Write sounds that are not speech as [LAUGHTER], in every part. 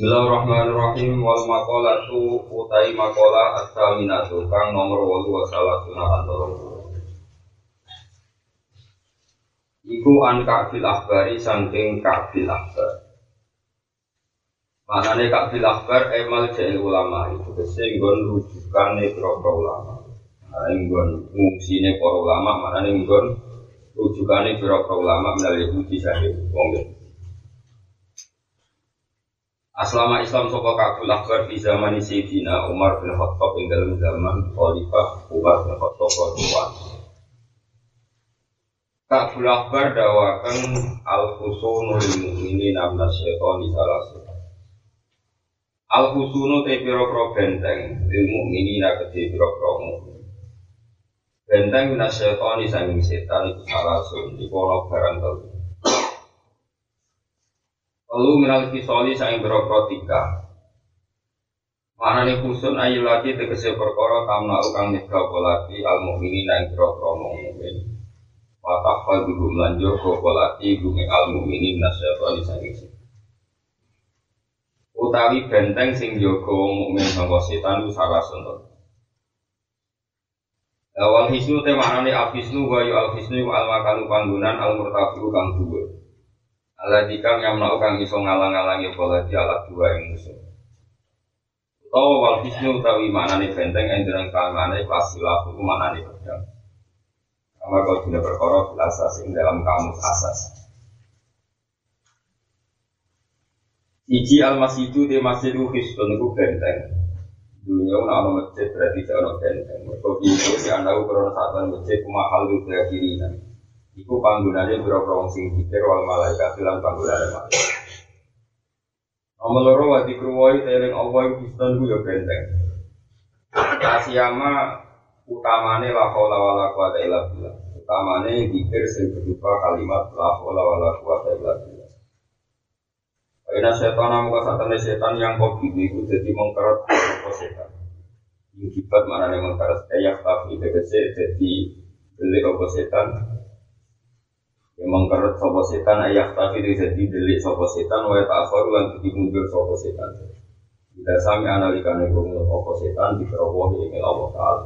Bismillahirrahmanirrahim. Wal maqalatu utai maqala as-saminatu kang nomor 8 wa salatuna Iku an ka'bil akhbari saking ka'bil akhbar. Manane ka'bil akhbar emal jail ulama itu kese nggon rujukane para ulama. Manane nggon ngungsine para ulama manane nggon rujukane para ulama menawi Yahudi sahih wong Aslama Islam sopa kabul akbar di zaman Sayyidina Umar bin Khattab yang dalam zaman Khalifah Umar bin Khattab kedua. Kabul akbar dawakan al-husunu lil mu'minin amna syaitan di salah Al-husunu te piro benteng lil mu'minin akati piro mu'min. Benteng syaitan di sanging setan itu salah di kono barang telu. Lalu minal kisoli saing berokro tiga. Mana nih kusun ayu lagi tegese perkara tamna ukang nyegah lagi al mukminin ing berokro mukmin. Watafal dulu melanjur koko lagi bumi al mukminin nasyatoni saing Utawi benteng sing jogo mukmin sangka setan itu salah suntuk. Awal hisnu te maknane al hisnu wa yu al hisnu al makanu panggunan al murtafiu kang dhuwur. Allah dikang yang melakukan iso ngalang-alangi pola di alat dua yang musuh. Tahu wal hisnu utawi nih benteng enderang kalmane pasilah hukum nih pedang. Kama kau tidak berkorok asas dalam kamus asas. Iji al masjidu di masjidu hisnun itu benteng. Dunia una ono masjid berarti jangan benteng. Mereka itu di anda ukuran saat masjid mahal itu kiri nanti. Iku panggunanya berapa wong sing dikir wal malaikat bilang panggunanya malaikat. Nomor loro wa dikruwai teling Allah yang Kristen ku ya benteng. Kasiyama utamane la haula wala quwata illa. Utamane dikir sing berupa kalimat la haula wala quwata billah. Karena setan namu kasatane setan yang bibi itu jadi mengkeret setan. Yang kibat mana yang mengkeret ayak tapi tegese jadi beli apa setan Memang kerut sopo setan ayah tapi jadi delik sopo setan wa ta'akhir lan jadi mundur sopo setan. Kita sami analikane rumus sopo setan di keroboh ini Allah Ta'ala.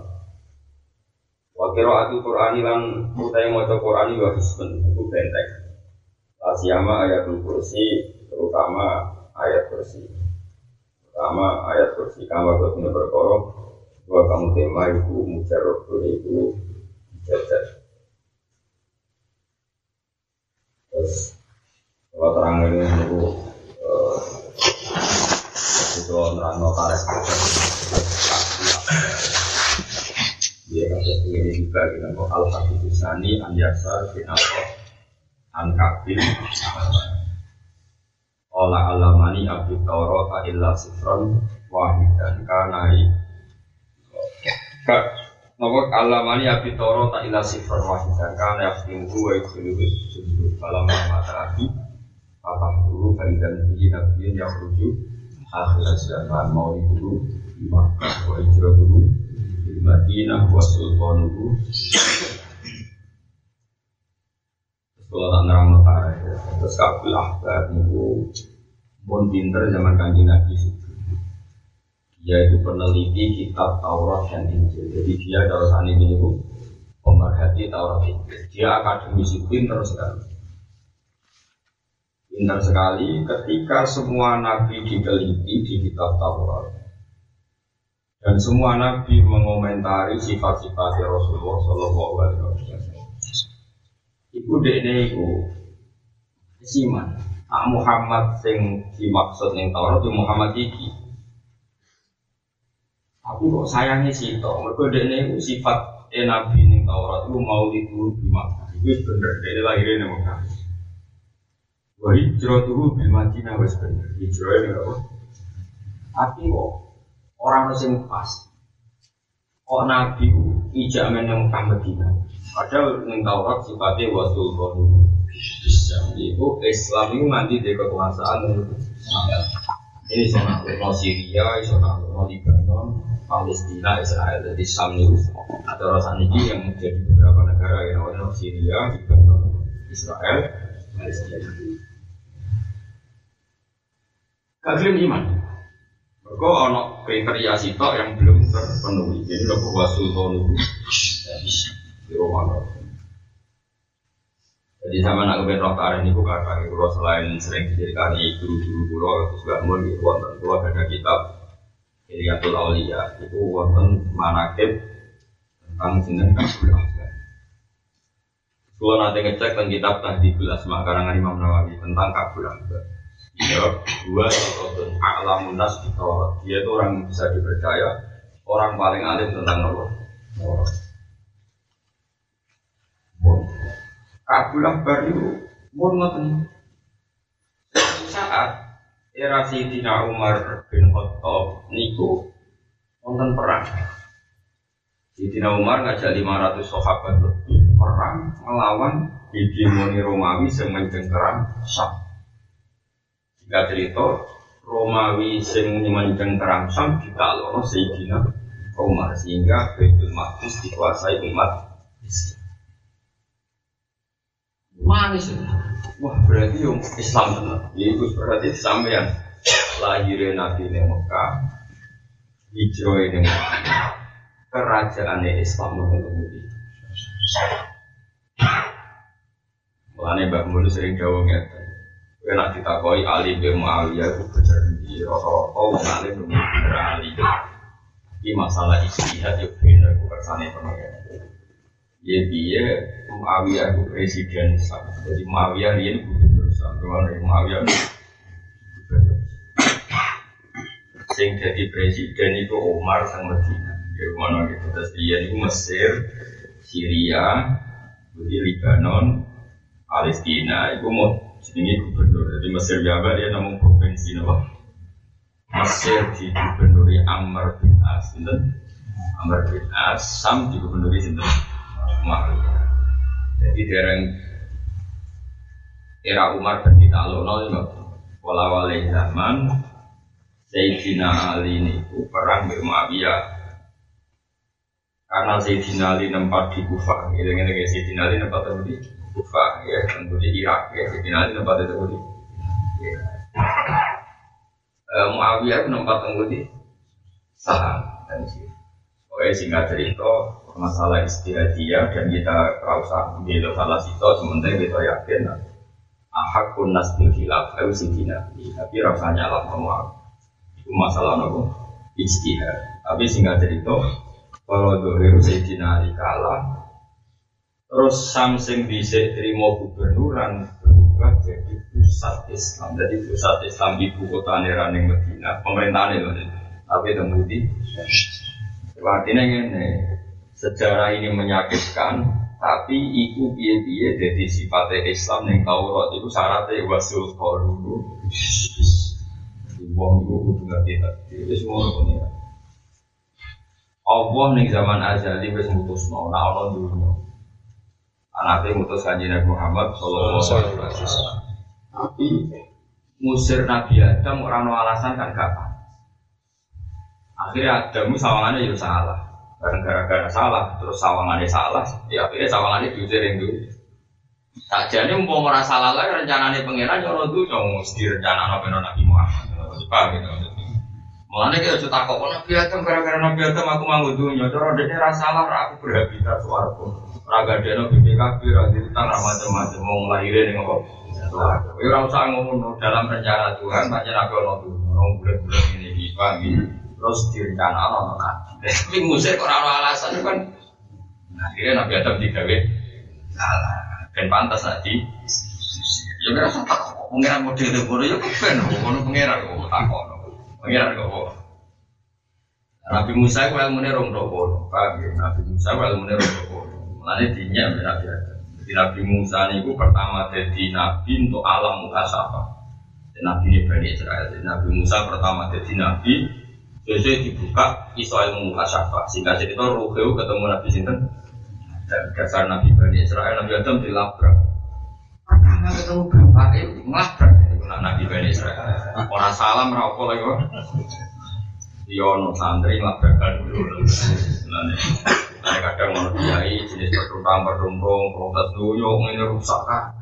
Wa qira'atul Qur'ani lan utai maca Qur'ani wa hisbun itu benteng. Asyama ayat kursi terutama ayat kursi. Terutama ayat kursi kama kau berkorok Dua kamu tema itu mujarab itu jajar Terus kalau terang ini itu itu terang notaris dia kata ini juga kita mau al hadis sani an yasar bin an kabin Ola alamani abdi taurat illa sifron wahidan kanai Nopo alamani abi toro tak ila sifar wahidan kan ya timbu wa ikhluhu sujud falam mata abi apa dulu faidan bihi nabiyin yang rujuk akhir zaman mau dulu di Makkah wa hijrah dulu di Madinah wa sultan dulu kalau tak nerang notare terus kabul ahbar niku pun pinter zaman kanji nabi yaitu peneliti kitab Taurat dan Injil. Jadi dia kalau saat ini bu pemerhati Taurat Injil. Dia akademisi pinter sekali. Pinter sekali ketika semua nabi diteliti di kitab Taurat. Dan semua nabi mengomentari sifat-sifat Rasulullah Shallallahu Alaihi Wasallam. Iku dekne iku siman. Ah Muhammad sing dimaksud ning Taurat Muhammad iki Aku kok sayangnya sih toh, mereka dia ini sifat eh nabi nih Taurat itu mau itu di Makkah. Itu bener, dia lahirnya nih Makkah. Wah hijrah tuh di Madinah wes bener, hijrah ini apa? Tapi kok orang yang pas, kok nabi ijak men yang Makkah Madinah. Padahal ning Taurat sifatnya wasul konu. Islam itu Islam itu nanti di kekuasaan ini sama Syria, sama Lebanon, Palestina, Israel, jadi Sam itu atau rasa ini yang menjadi beberapa negara yang namanya Syria, Lebanon, Israel, Palestina. Gelem iman. Mereka ono kriteria sitok yang belum terpenuhi. Jadi lo wasul tolu di Roma. Jadi sama nak kepen roh tarik bukan kaki kulo selain sering diceritakan guru-guru kulo gak mau di wonten kulo ada kitab Iliatul Aulia itu wonten manakib tentang sinten kabul akbar. Kulo nanti ngecek tentang kitab Tahdidul Asma karangan Imam Nawawi tentang kabul akbar. Ya, dua sosok alamun nas di Dia itu orang yang bisa dipercaya, orang paling alim tentang Allah. Kabul Akbar itu ngoten. Era Sayyidina Umar bin Khattab niku wonten perang. Sayyidina Umar ngajak 500 sahabat lebih perang melawan hegemoni Romawi yang mencengkeram Syam. Jika cerita Romawi sing mencengkeram Syam lolos Sayyidina Umar sehingga Baitul Maqdis dikuasai umat Islam. Manis Wah berarti yang Islam benar. Ya, itu berarti sampean lahirnya Nabi di Mekah, hijrah di Mekah, kerajaan Islam mengemudi. Mulane Mbak Mulu sering jauh ngeten. Kowe nak ditakoi Ali bin Muawiyah itu berjanji rata-rata wong alim Ali. Ini masalah istihad yo ben aku kersane pengen. Ya dia Muawiyah itu presiden Islam. Jadi Muawiyah dia gubernur Islam. Ke mana Muawiyah gubernur. Sing jadi presiden itu Umar sang Medina. Ya mana gitu. Terus dia itu Mesir, Syria, jadi Lebanon, Palestina. Itu mau jadi gubernur. Jadi Mesir Jawa dia namun provinsi nama. Mesir di gubernuri Amr bin As. Amr bin As. Sam di gubernuri Sinten makhluk. Jadi dereng era Umar bin Talon itu wala wala zaman Sayyidina Ali ini perang di Muawiyah karena Sayyidina Ali nempat di Kufah gitu kan kayak Sayyidina Ali nempat di Kufah ya tentu di Irak ya Sayyidina Ali nempat itu di ya. Uh, Muawiyah nempat di Saham dan sih. Oke singkat cerita masalah istihadiyah dan kita rasa bela salah situ sementara kita yakin ahakun nas bil khilaf harus sidina tapi rasanya lah semua itu masalah nopo istihad tapi singkat cerita kalau dohir sidina kalah terus samsing bisa terima gubernuran berubah jadi pusat Islam. Jadi pusat Islam ibu kota Neraning Medina pemerintahan itu tapi temudi artinya ini sejarah ini menyakitkan tapi iku piye piye jadi sifatnya Islam yang Taurat itu syaratnya wasul dulu Wong itu kudu ngerti tadi itu semua ini Allah nih zaman azali wis mutusno ora ana dunya. Anake mutus kanjeng Nabi Muhammad sallallahu alaihi wasallam. Tapi musir Nabi Adam orang alasan kan gak akhirnya Adam sawangannya ya salah karena gara-gara salah, terus sawangannya salah, ya akhirnya sawangannya diusir yang dulu. Tak jadi mau merasa salah lagi rencananya pangeran ya orang tuh dong mesti rencana nabi nabi Muhammad. Paham gitu Mulanya kita cerita kok nabi Adam gara-gara nabi Adam aku mau dunia, terus dia rasa salah, aku berhabitat suaraku. Raga dia nabi PKB, raga kita macam-macam mau ngelahirin yang apa. Ya orang usah ngomong dalam rencana Tuhan, banyak nabi orang tuh, orang bulan-bulan ini, paham gitu terus direncana [LAUGHS] ono kaji. Tapi musik orang alasan kan. Akhirnya Nabi Adam digawe salah. Ben pantas nanti. Ya kira tak kok pengiran model bodoh ya ben ngono pengiran kok tak kok. Pengiran kok. Nabi Musa itu ilmu rong dopo, paham ya? Nabi Musa itu ilmu rong dopo. Mulanya dinya Nabi Adam. Jadi Nabi Musa itu pertama jadi nabi untuk alam mukasafa. Nabi ini Bani Israel. Jadi Nabi Musa pertama jadi nabi Sesuai dibuka iso ilmu mukasyafah sehingga jadi itu Ruheu ketemu Nabi Sinten? Dan dasar Nabi Bani Israel Nabi Adam dilabrak. Pertama ketemu bapak itu ngelabrak. Itu Nabi Bani Israel. Orang salam rokok lagi kok Yono iya, santri ngelabrakan dulu. Nah, kadang mau kiai jenis pertumpang pertumpung protes dulu ini rusak kan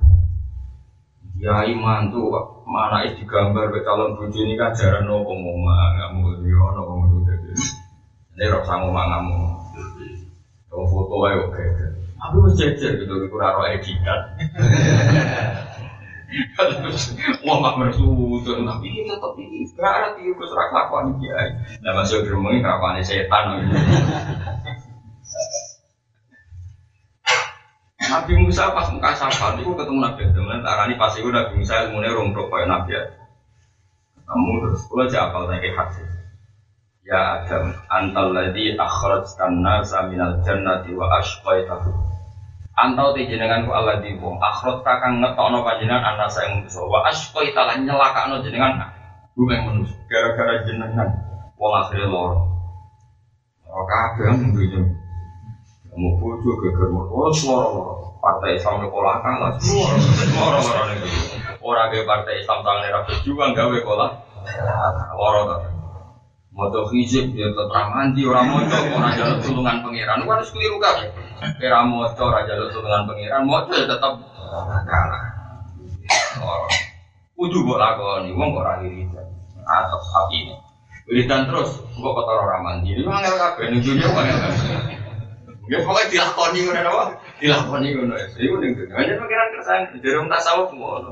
Ya iman tuh mana is digambar ke calon bojo ini kan jarang no ngomong kamu yo no ngomong itu ini rok sama kamu kamu foto aja oke aku harus jejer gitu kurang roh editan. Wah mak bersutun tapi ini tetap ini karena tiup keserak lakukan dia. Nah masuk geremeng kelakuan setan. Nabi Musa pas muka safar itu ketemu Nabi Adam dan tarani pas itu Nabi Musa ilmu nya rong kayak Nabi Adam. Kamu terus kalau jawab lagi hadis. Ya Adam, antal ladzi akhrajtan nasa minal jannati wa ashqaitahu. Antau te jenengan ku Allah di wong akhrot kakang ngetokno panjenengan ana saya manusa wa ashqaita lan nyelakakno jenengan bumi manusia gara-gara jenengan wong akhire loro. Ora kabeh mung Kamu bojo geger motor, loro-loro partai Islam sekolah kalah semua orang orang itu orang ke partai Islam tangan era berjuang gawe kolah. Orang. Tuh Moto hijab dia tetap mandi orang moto. Orang jalur tulungan pangeran itu harus keliru kan era moto orang jalur tulungan pangeran moto ya tetap kalah. Kudu buat lakoni, wong kok ora wiridan. Atau sapi. Ini. Wiridan terus, kok kotor orang mandi. Ini mangel kabeh dunia mangel kabeh. Ya pokoknya dilakoni ngono apa? Dilakoni ngono. Iku ning dunia. Hanya pikiran kersane dari wong tasawuf ngono.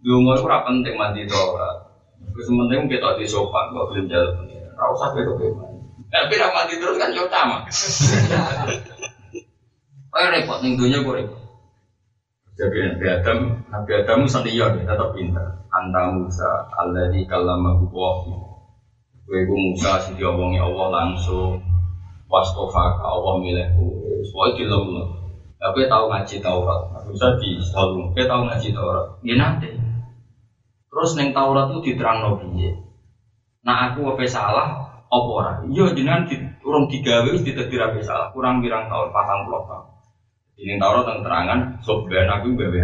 Dungo iku ora penting mandi to ora. Wis penting kita di sopan kok belum jalan. Ora usah ketok mandi. Tapi ra mandi terus kan yo sama. [LAUGHS] Oh repot ning dunia kok repot. Jadi Nabi Adam, Nabi Adam santiyah tetap pintar. Anta Musa, Allah di kalamahu wahi. Kue Musa, sih diomongi Allah langsung wastofa Allah milihku soalnya di tapi tahu ngaji Taurat. Bisa di selalu tapi tahu ngaji Taurat. Ya nanti. Terus neng Taurat itu diterang nabi nah aku apa salah? Apa ora? Iya jenengan di urung digawe wis ditetir apa salah. Kurang birang tahun patang puluh tahun. Ini Taurat yang terangan sobat aku gawe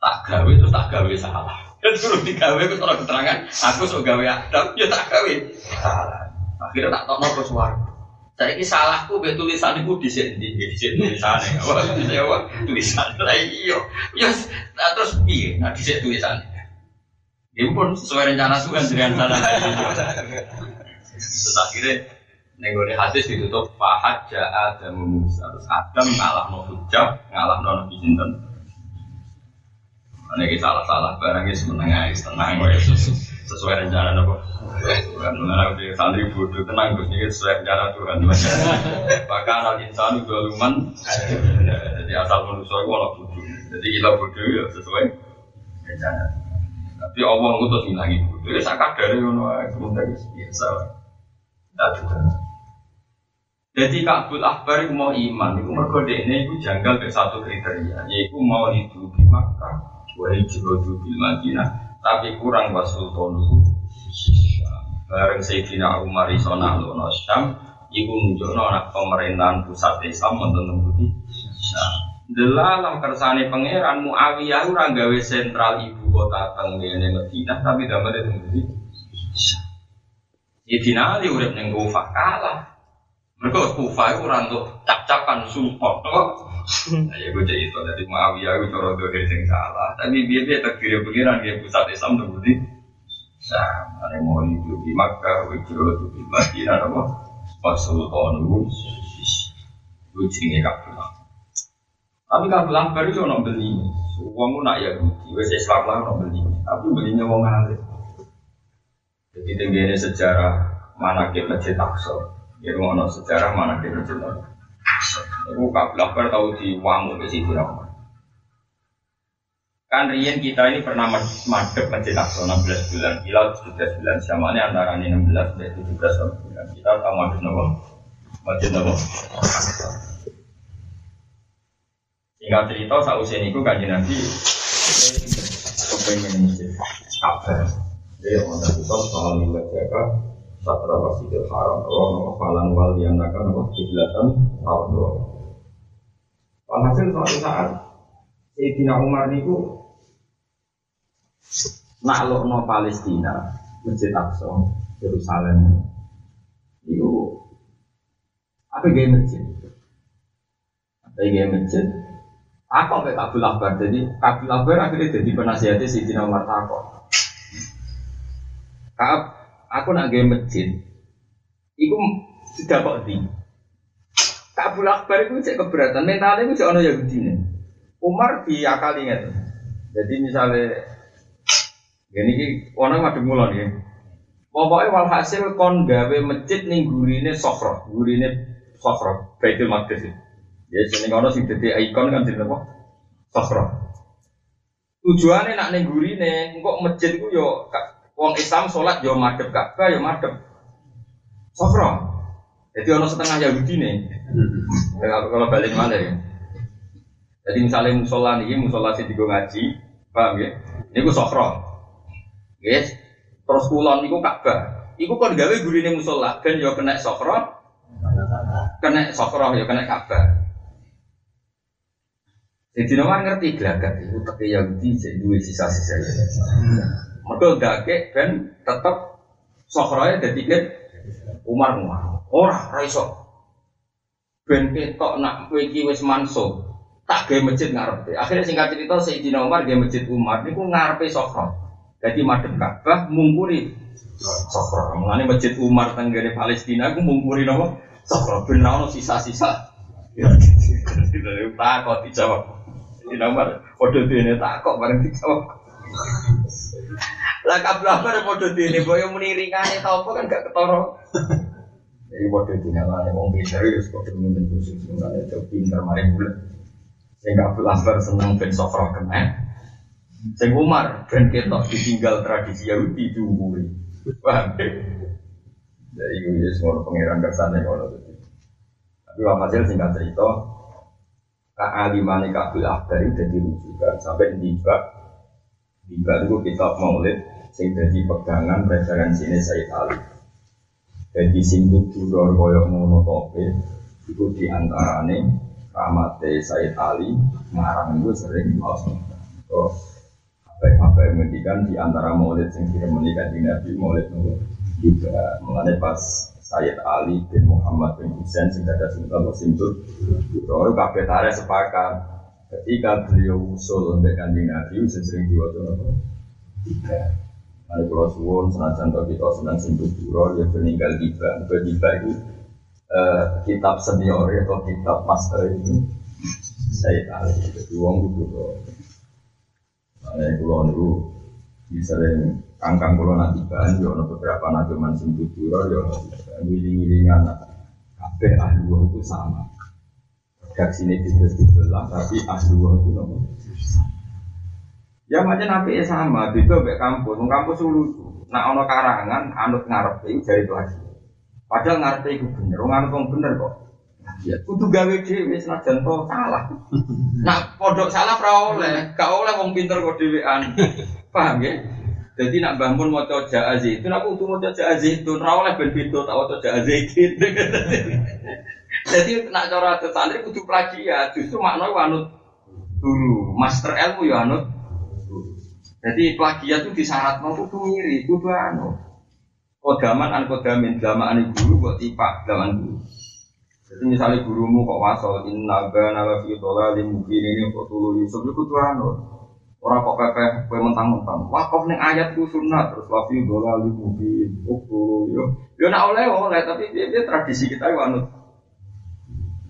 tak gawe terus tak gawe salah. [LAUGHS] Terus digawe aku orang keterangan aku sok gawe adab ya tak gawe salah Akhirnya tak tahu nopo suara. Saya ini salahku be tulisan itu di sini, di sini tulisan Wah, apa? Tulisan lah iyo. Ya, terus piye? Nah, di sini tulisan. Ini pun sesuai rencana Tuhan dengan sana. Terus akhirnya nenggone hadis ditutup Fahad ja'a dan Musa terus Adam ngalah no hujab ngalah no nabi sinten ini salah-salah barangnya semenengah tenang sesuai rencana nopo Tuhan di santri bodoh tenang Gus. Ini sesuai rencana Tuhan. [LAUGHS] Bahkan anak insan juga luman jadi asal manusia itu orang bodoh. Jadi kita bodoh ya sesuai rencana. Tapi Allah ngutus ngilangi bodoh. Ya sakit dari sebentar biasa tidak Tuhan jadi Kabul Akbar itu mau iman, itu mereka ini itu janggal ke satu kriteria, yaitu mau hidup di Makkah, wahai jirodu di Madinah, tapi kurang wasultonu bareng Sayyidina Umar iso nalono Syam iku nunjukno anak pemerintahan pusat Islam wonten tembuti Syam. Delalah kersane pangeran Muawiyah ora gawe sentral ibu kota teng Madinah tapi damel tembuti Syam. Sayyidina Ali urip ning Kufah kalah. Mereka Kufah orang untuk cap-capan support ya gue jadi itu dari Muawiyah gue cara doa sing salah. Tapi dia dia takdir pengiran dia pusat Islam tuh budi. Sam, ada mau itu di Makkah, gue itu di Madinah, apa? Pasultan gue, gue jenenge kabel. Tapi kabel akbar itu orang beli. Uangmu nak ya gue saya Islam lah orang beli. Tapi belinya uang ngalir. Jadi tingginya sejarah mana kita cetak so. Ya ngono sejarah mana kita cetak. Kabilah ber tahu di wamu ke situ Kan Rian kita ini pernah madep masjid Aqsa 16 bulan, Hilal 17 bulan, ini antara ini 16 dan 17 bulan. Kita tahu madep nopo, masjid nopo. Singkat cerita, sausia ini kan Nabi kepengen masjid Ka'bah. Dia mau kita soal jaga satra masjidil haram. Allah nama falan wal yang nakan nama kiblatan Allah Walhasil suatu saat Sayyidina Umar niku nakluk no Palestina Masjid Aqsa Yerusalem. Itu apa gaya masjid. Apa gaya masjid. Takok kayak Kabul Akbar. Jadi Kabul Akbar akhirnya jadi penasihatnya si Dina Umar takok. Kak, aku nak game masjid. Iku sudah kok di. Kabul Akbar itu cek keberatan. Mentalnya itu cek ono Yahudi nih. Umar diakali nggak Jadi misalnya ini ki orang madem mulon ya. Pokoknya walhasil kon gawe masjid ning gurine sofro, gurine sofro, Baitul Maqdis. Ya sini kono sing dadi ikon kan jenenge apa? Sofro. Tujuannya nak ning gurine, engko masjid ku yo wong Islam sholat yo madhep Ka'bah yo madhep sofro. Jadi ono setengah Yahudi nih. Kalau balik mana ya? Jadi misalnya musola nih, musola sih tiga ngaji, paham ya? Ini gue sofro. Yes. Terus kulon niku Ka'bah. Iku kon gawe gurine musola ben yo kena sofro. Kena sofro yo kena Ka'bah. Jadi nomor ngerti gelagat itu tapi Yahudi jadi dua sisa-sisa. Mereka dake ben tetap sofronya jadi kan Umar Umar. Ora raiso. Ben ketok nak kowe iki wis manso. Tak gawe masjid ngarepe. Akhirnya singkat cerita Sayyidina Umar gawe masjid Umar niku ngarepe sofro. Jadi madem Ka'bah mungkuri Sofra. Mengenai masjid Umar tenggene Palestina, aku mungkuri nama Sofra. Benar sisa-sisa. Tak kok dijawab. Ini nomor podo ini tak kok bareng dijawab. Lah podo ini, boyo muni ringane ta apa kan gak ketara. Jadi podo dene ngene wong pinter wis podo mungkin khusus ngene itu pinter mari bulan. Sing gak belajar seneng ben Sofra kena. Sing Umar ben ketok ditinggal tradisi Yahudi. Paham ya? Jadi gue semua pangeran kersane kalau itu. Tapi hasil singkat cerita, kealimane Kabul Akbar itu jadi rujukan sampai tiba tiba itu kitab Maulid sing jadi pegangan ini Sayyid Ali. Jadi sing tuduror koyok ngono tope itu diantarane ramate Sayyid Ali ngarang itu sering langsung. Oh, apa yang mendikan di antara maulid kita menikah di Nabi maulid juga mengenai pas Sayyid Ali bin Muhammad bin Husain sing ada sultan Simtul Roy kabeh tarik sepakat ketika beliau usul untuk kanjeng Nabi sering diwajib apa? Tiga Ada pulau suwon senajan to kita senang duro ya meninggal tiba. Muka tiba itu kitab senior atau kitab master itu Sayyid Ali itu uang kudu Nah, kulo niku sering kangkang kulo nanti bahan yo ono beberapa nabi mansum tuturo yo ngiling-ngilingan kabeh ahli itu sama. Redaksi ini tidak dibelah tapi ahli itu nopo. Ya macam nabi sama, itu kayak kampus, kampus lucu. Nah ono karangan anut ngarep itu jadi itu lagi. Padahal ngarep itu bener, ngarep itu bener kok. Ya, kudu gawe dhewe senajan to salah. [LAUGHS] Nak pondok salah ora oleh, gak oleh wong pinter kok dhewean. [LAUGHS] Paham ya? Jadi nak bangun mau coba itu, nak kudu mau coba itu, ora oleh ben beda tak coba azizin. [LAUGHS] Jadi nak cara santri kudu plagiat, justru makna wanut dulu, master ilmu ya anut. Jadi plagiat itu disyarat mau kudu ngiri, kudu anu. Kodaman an kodamin, damaan guru buat tipak, daman guru. Jadi misalnya gurumu kok wasol inna bana la fi dhalalin mubin ini kok tulu Yusuf itu Tuhan Orang kok pepe kue mentang-mentang. Wakaf ning ayatku sunat terus la fi dhalalin mubin. Oh tulu yo. Yo nak oleh oleh tapi dia, tradisi kita anut.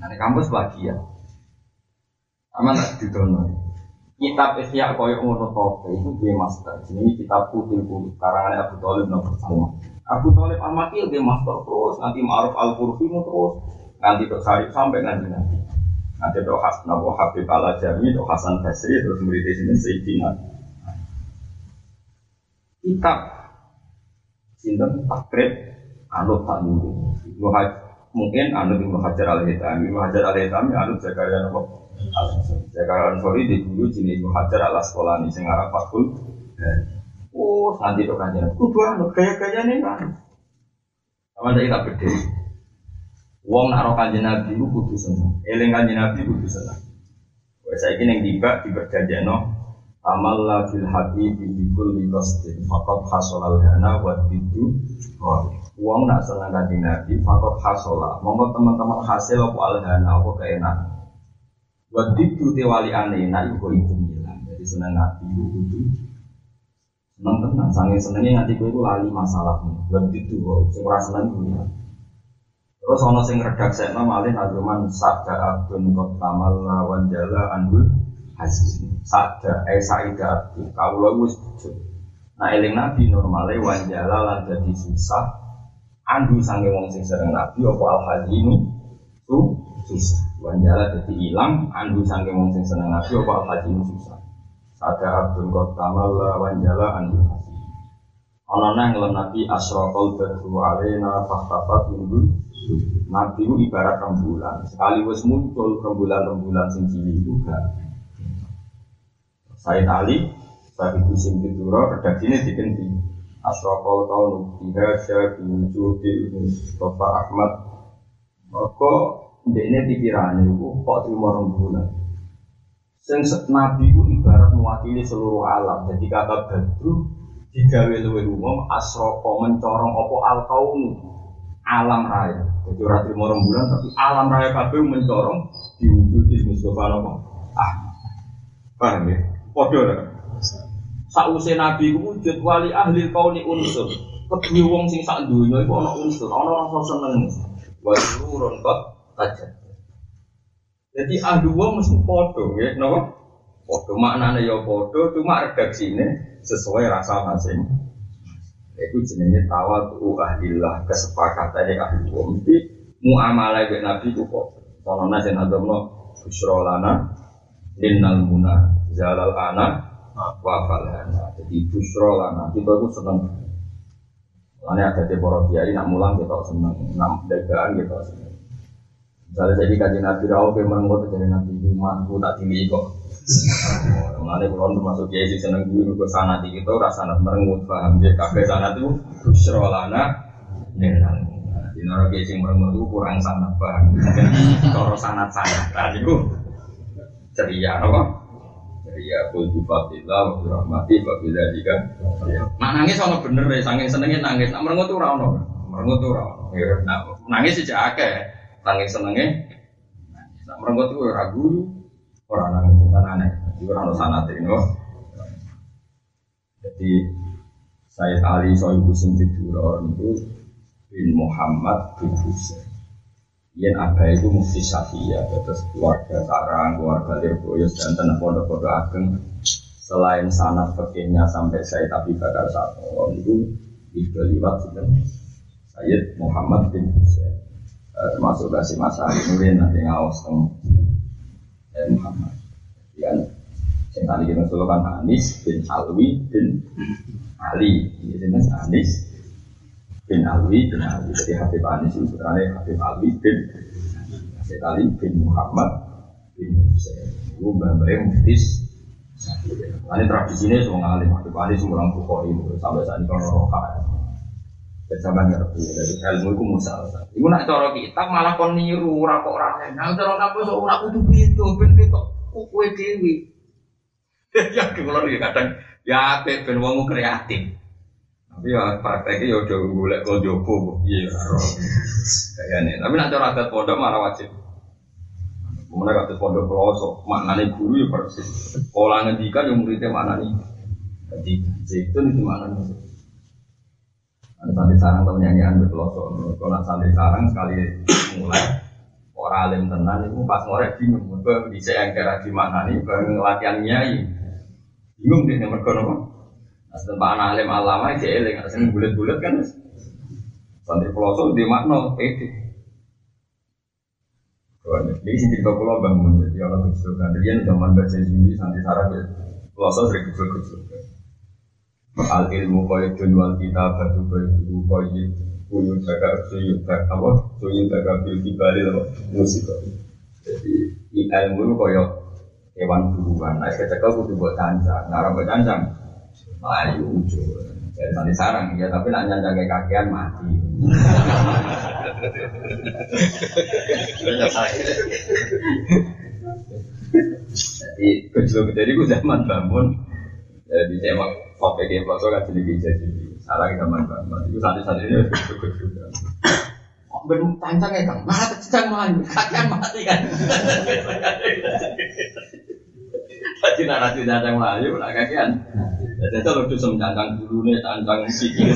Nah, kampus bahagia. Aman tak didono. Kitab Ihya koyo ngono tope itu dia master. Ini kitab putih putih karangan Abu Thalib nomor pertama. Abu Thalib Al-Makil dia master terus, nanti Ma'ruf Al-Qurfi terus, nanti dok sampai nanti nanti nanti dok Hasan Abu Habib Al Jami dok Hasan Basri terus murid sini Sayyidina kitab sinten takrib anut tak dulu mungkin anut Ibnu Hajar Al Hitami Ibnu Hajar Al Hitami anut Zakaria Nabi Zakaria di dulu jenis Ibnu Hajar Al Asqalani sing Fakul. Oh nanti dok kanjeng. Kudu anut gaya-gaya nih kan sama saya tak beda Wong nak roh kanjeng Nabi itu kudu seneng. Eling kanjeng Nabi kudu seneng. Wes saiki ning tiba amal la fil hati bi kulli qasdin faqad hasala al hana wa bidu Wong nak seneng kanjeng Nabi faqad hasala. Monggo teman-teman hasil apa al hana apa keenak. Wadid tu tewali aneh, nah ibu itu bilang, jadi seneng nabi itu seneng tenang, sange senengnya nanti gue itu lali masalahmu. Wadid tu kok, semua seneng gue ya. Terus ono sing redak sekno malih nazuman sabda abdun kot tamal lawan jala anhul hasil. Sabda eh saida abdun kawula wis Nah eling nabi normale wanjala lan dadi susah andu sange wong sing sering nabi apa al hazinu tu susah. Wanjala jadi hilang, andu sangking wong sing seneng nabi apa al haji susah. Ada abdul kotamal wanjala andu haji. Ono nang ngelem nabi asrokol badru alena fahtafat minggu. Nabi itu ibarat rembulan. Sekali wis muncul rembulan-rembulan sing cilik itu gak. Saya tali, saya itu sing dituro, redaksi ini diganti. Asrokol kaunu biha syabi wujudi Mustafa Ahmad. Maka ini pikirannya itu kok terima rembulan. Sing nabi itu ibarat mewakili seluruh alam. Jadi kata badru digawe luwih umum asroko mencorong opo al kaunu alam raya. Jadi ora trimo rembulan tapi alam raya kabeh mencorong diwujudi Mustafa apa? Ah. Paham ya? Padha lah. Sausé nabi wujud wali ahli kauni unsur. Kedue wong sing sak donya iku unsur, ana rasa seneng. Wa surun kot. Jadi ahli wong mesti padha ya, napa? Padha maknane ya padha, cuma redaksine sesuai rasa masing. Itu jenenge tawadu ahlillah kesepakatan ahli wong. Mesti muamalah dengan nabi ku kok. Nasi nadomno busrolana linnal muna zalal ana wa falana. Jadi busrolana kita itu seneng. Lainnya ada di para kiai nak mulang kita seneng, nak dagang kita seneng. Misalnya jadi kaji nabi rawuh ke merenggut jadi nabi imanku tak tinggi kok. Mengenai kulon termasuk kiai sih seneng gue ke sana di kita rasa nak merengut paham dia kafe sana tuh busrolana linnal di nara kiai sing merengut itu kurang sangat paham. [LAUGHS] Kalau sanat sanat tadi itu ceria, apa? Ceria kul bifatillah wa birahmati wa bidzalika. Nak nangis ono bener ya, saking senenge nangis. Nak merengut ora ono. Merengut ora ono. Ya, Nak nangis sih akeh. Saking senenge nangis. Nak merengut itu ragu ora nangis kan aneh. Iku ora ono sanate ini. Jadi Sayyid Ali Sohibu sing tidur itu bin Muhammad bin Husain. Yen ada itu mufti Safia, terus keluarga Sarang, keluarga Lirboyos dan tanah pondok-pondok ageng. Selain sanat fakihnya sampai saya tapi bakar satu itu itu liwat dan Sayyid Muhammad bin Husain Eh, termasuk kasih masa Nurin nanti ngawas teng eh, Muhammad. Yang yang tadi kita kan Anis bin Alwi bin Ali. Ini Anis bin Alwi bin Ali. Jadi Habib Anis itu sebenarnya Habib Alwi bin Habib Ali bin Muhammad bin Husain. Itu mbak-mbaknya muftis. Ini tradisinya semua ngalim Habib semua orang Bukhari itu sampai saat ini kalau roha. Bersama ngerti, jadi ilmu itu musal. Ibu nak cara kita malah kon niru rapok orang Nah cara kamu ora kudu itu, ben ketok kue dewi. Ya kalau kadang ya ben wong kreatif. Tapi ya prakteknya ya udah golek kok jopo iya kayaknya. Tapi nak cara adat pondok malah wajib. Kemudian kata pondok pelosok, maknanya guru ya persis. Pola ngendikan yang muridnya maknanya. Jadi itu di mana nih? Ada santri sarang atau nyanyian di pelosok. Kalau santri sarang sekali mulai orang alim tenan itu pas ngorek bingung. Mereka bisa yang kira di mana nih, bareng latihan nyai. Bingung deh mereka nopo. Asal Pak Alim alama aja eling, asal bulat-bulat kan. Santri pelosok di makna pede. Ini sih cerita pulau bangun, jadi orang kecil kan. Dia zaman baca juli santri sarang ya. Pelosok sering kecil-kecil. Al ilmu qaidun wal kitabatu qaidu qaid Kuyun baga suyun baga apa? Suyun baga bil kibali apa? Musik Jadi ilmu itu kaya hewan buruan Nah kecekel kudu buat cancang Nah buat cancang Melayu ujung Jadi nanti sarang ya Tapi nak nyancang kayak kakian mati Jadi kecil jadi gue zaman bangun Jadi emang Kopi game foto kan jadi jadi salah kita main banget. Itu santri ini cukup juga. ben tancang ya kang, malah kecang melayu, kakian mati kan. Jadi narasi tancang melayu, lah kakian. Jadi itu lucu sem cancang dulu nih, cancang sikil,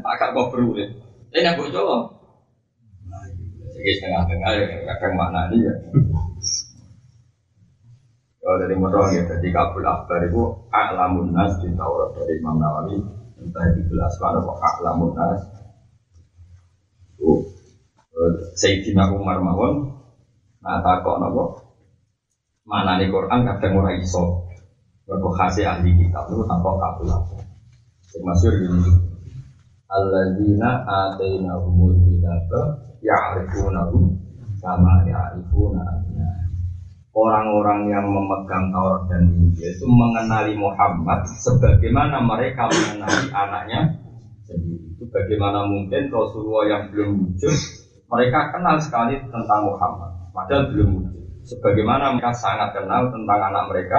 agak kok perlu nih. Ini aku coba. Jadi setengah-tengah ya, kadang mana nih ya. Kalau dari motor ya, jadi kabul akbar itu a'lamun nas di Taurat dari Imam Nawawi. Entah di gelas mana kok a'lamun nas. Itu Sayyidina Umar mawon. Nah takok nopo? Mana nih Quran kadang ora iso Mergo khasi ahli kitab itu tanpa kabul akbar Yang masyur gini Alladzina atainahumul kitaba ya'rifunahu kama ya'rifuna orang-orang yang memegang Taurat dan Injil itu mengenali Muhammad sebagaimana mereka mengenali anaknya sendiri. Itu bagaimana mungkin Rasulullah yang belum wujud mereka kenal sekali tentang Muhammad padahal belum wujud. Sebagaimana mereka sangat kenal tentang anak mereka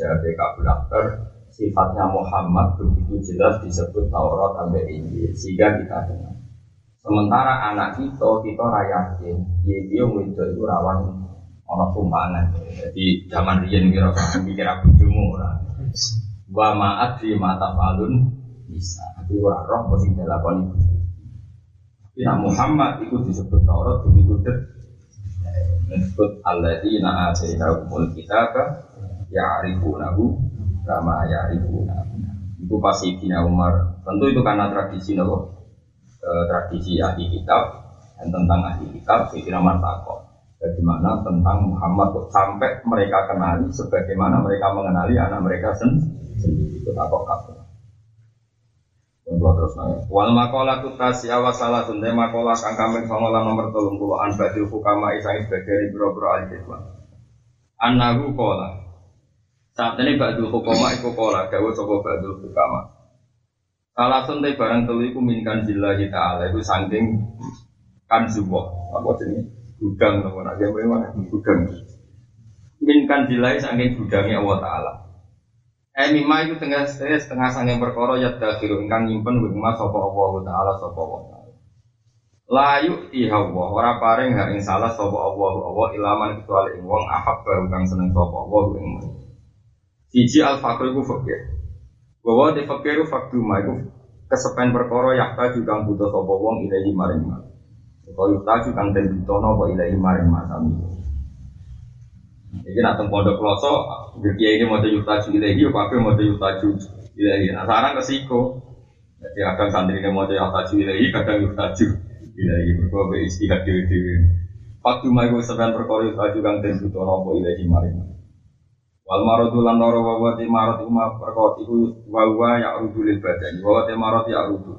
jadi Kabul Akbar sifatnya Muhammad begitu jelas disebut Taurat sampai Injil sehingga kita kenal. Sementara anak kita kita rayakin, dia dia itu rawan ono tumpangan. Jadi zaman riyen kira mikir aku bojomu ora. Wa ma'at di mata falun bisa. Tapi ora roh sing dilakoni. Tapi nak Muhammad itu disebut Taurat begitu. Disebut alladzina atainahumul kitaba ya'rifunahu kama ya'rifunahu. Itu pasti Sayyidina Umar. Tentu itu karena tradisi nopo? Eh, tradisi ahli kitab dan tentang ahli kitab Sayyidina Umar takut bagaimana tentang Muhammad sampai mereka kenali sebagaimana mereka mengenali anak mereka sendiri itu kabeh. terus nanya. Wal makola tu tasya wa salah tunde makola kang kambing songolan nomor tolong puluh an badil hukama isang sebagai bro bro Anahu kola. Saat ini badul hukama iku kola dawa sopo badul hukama. Salah tunde barang telu iku minkan jillahi ta'ala itu sangking kan zuboh. Apa jenis? gudang nopo nak gawe mana gudang minkan dilai saking gudangnya Allah Taala eh mima itu tengah setengah saking perkara ya dakhiru ingkang nyimpen wingma sapa Allah Taala sapa Allah Taala layu ihawa ora paring hak ing salah sapa Allah Allah ilaman kecuali ing ahab baru kang seneng sapa Allah ing siji al fakir iku fakir bahwa di fakir faktu iku kesepen perkara yakta juga butuh sapa wong ilahi maring Kau yutaju kang den butono apa ilahi maring masami. Jadi nak pondok kloso, dia ini mau yutaju ilahi, apa mau yutaju ilahi. Nah sekarang kesiko. Jadi kadang santri ini mau yutaju ilahi, kadang yutaju ilahi. Berkuah be istihad dewi. Waktu mai gue sebenarnya perkara yutaju kang den butono apa ilahi maring. Wal maradu lan loro wa wa marad uma perkara iku wa wa ya rudulil badan. Wa wa marad ya rudu.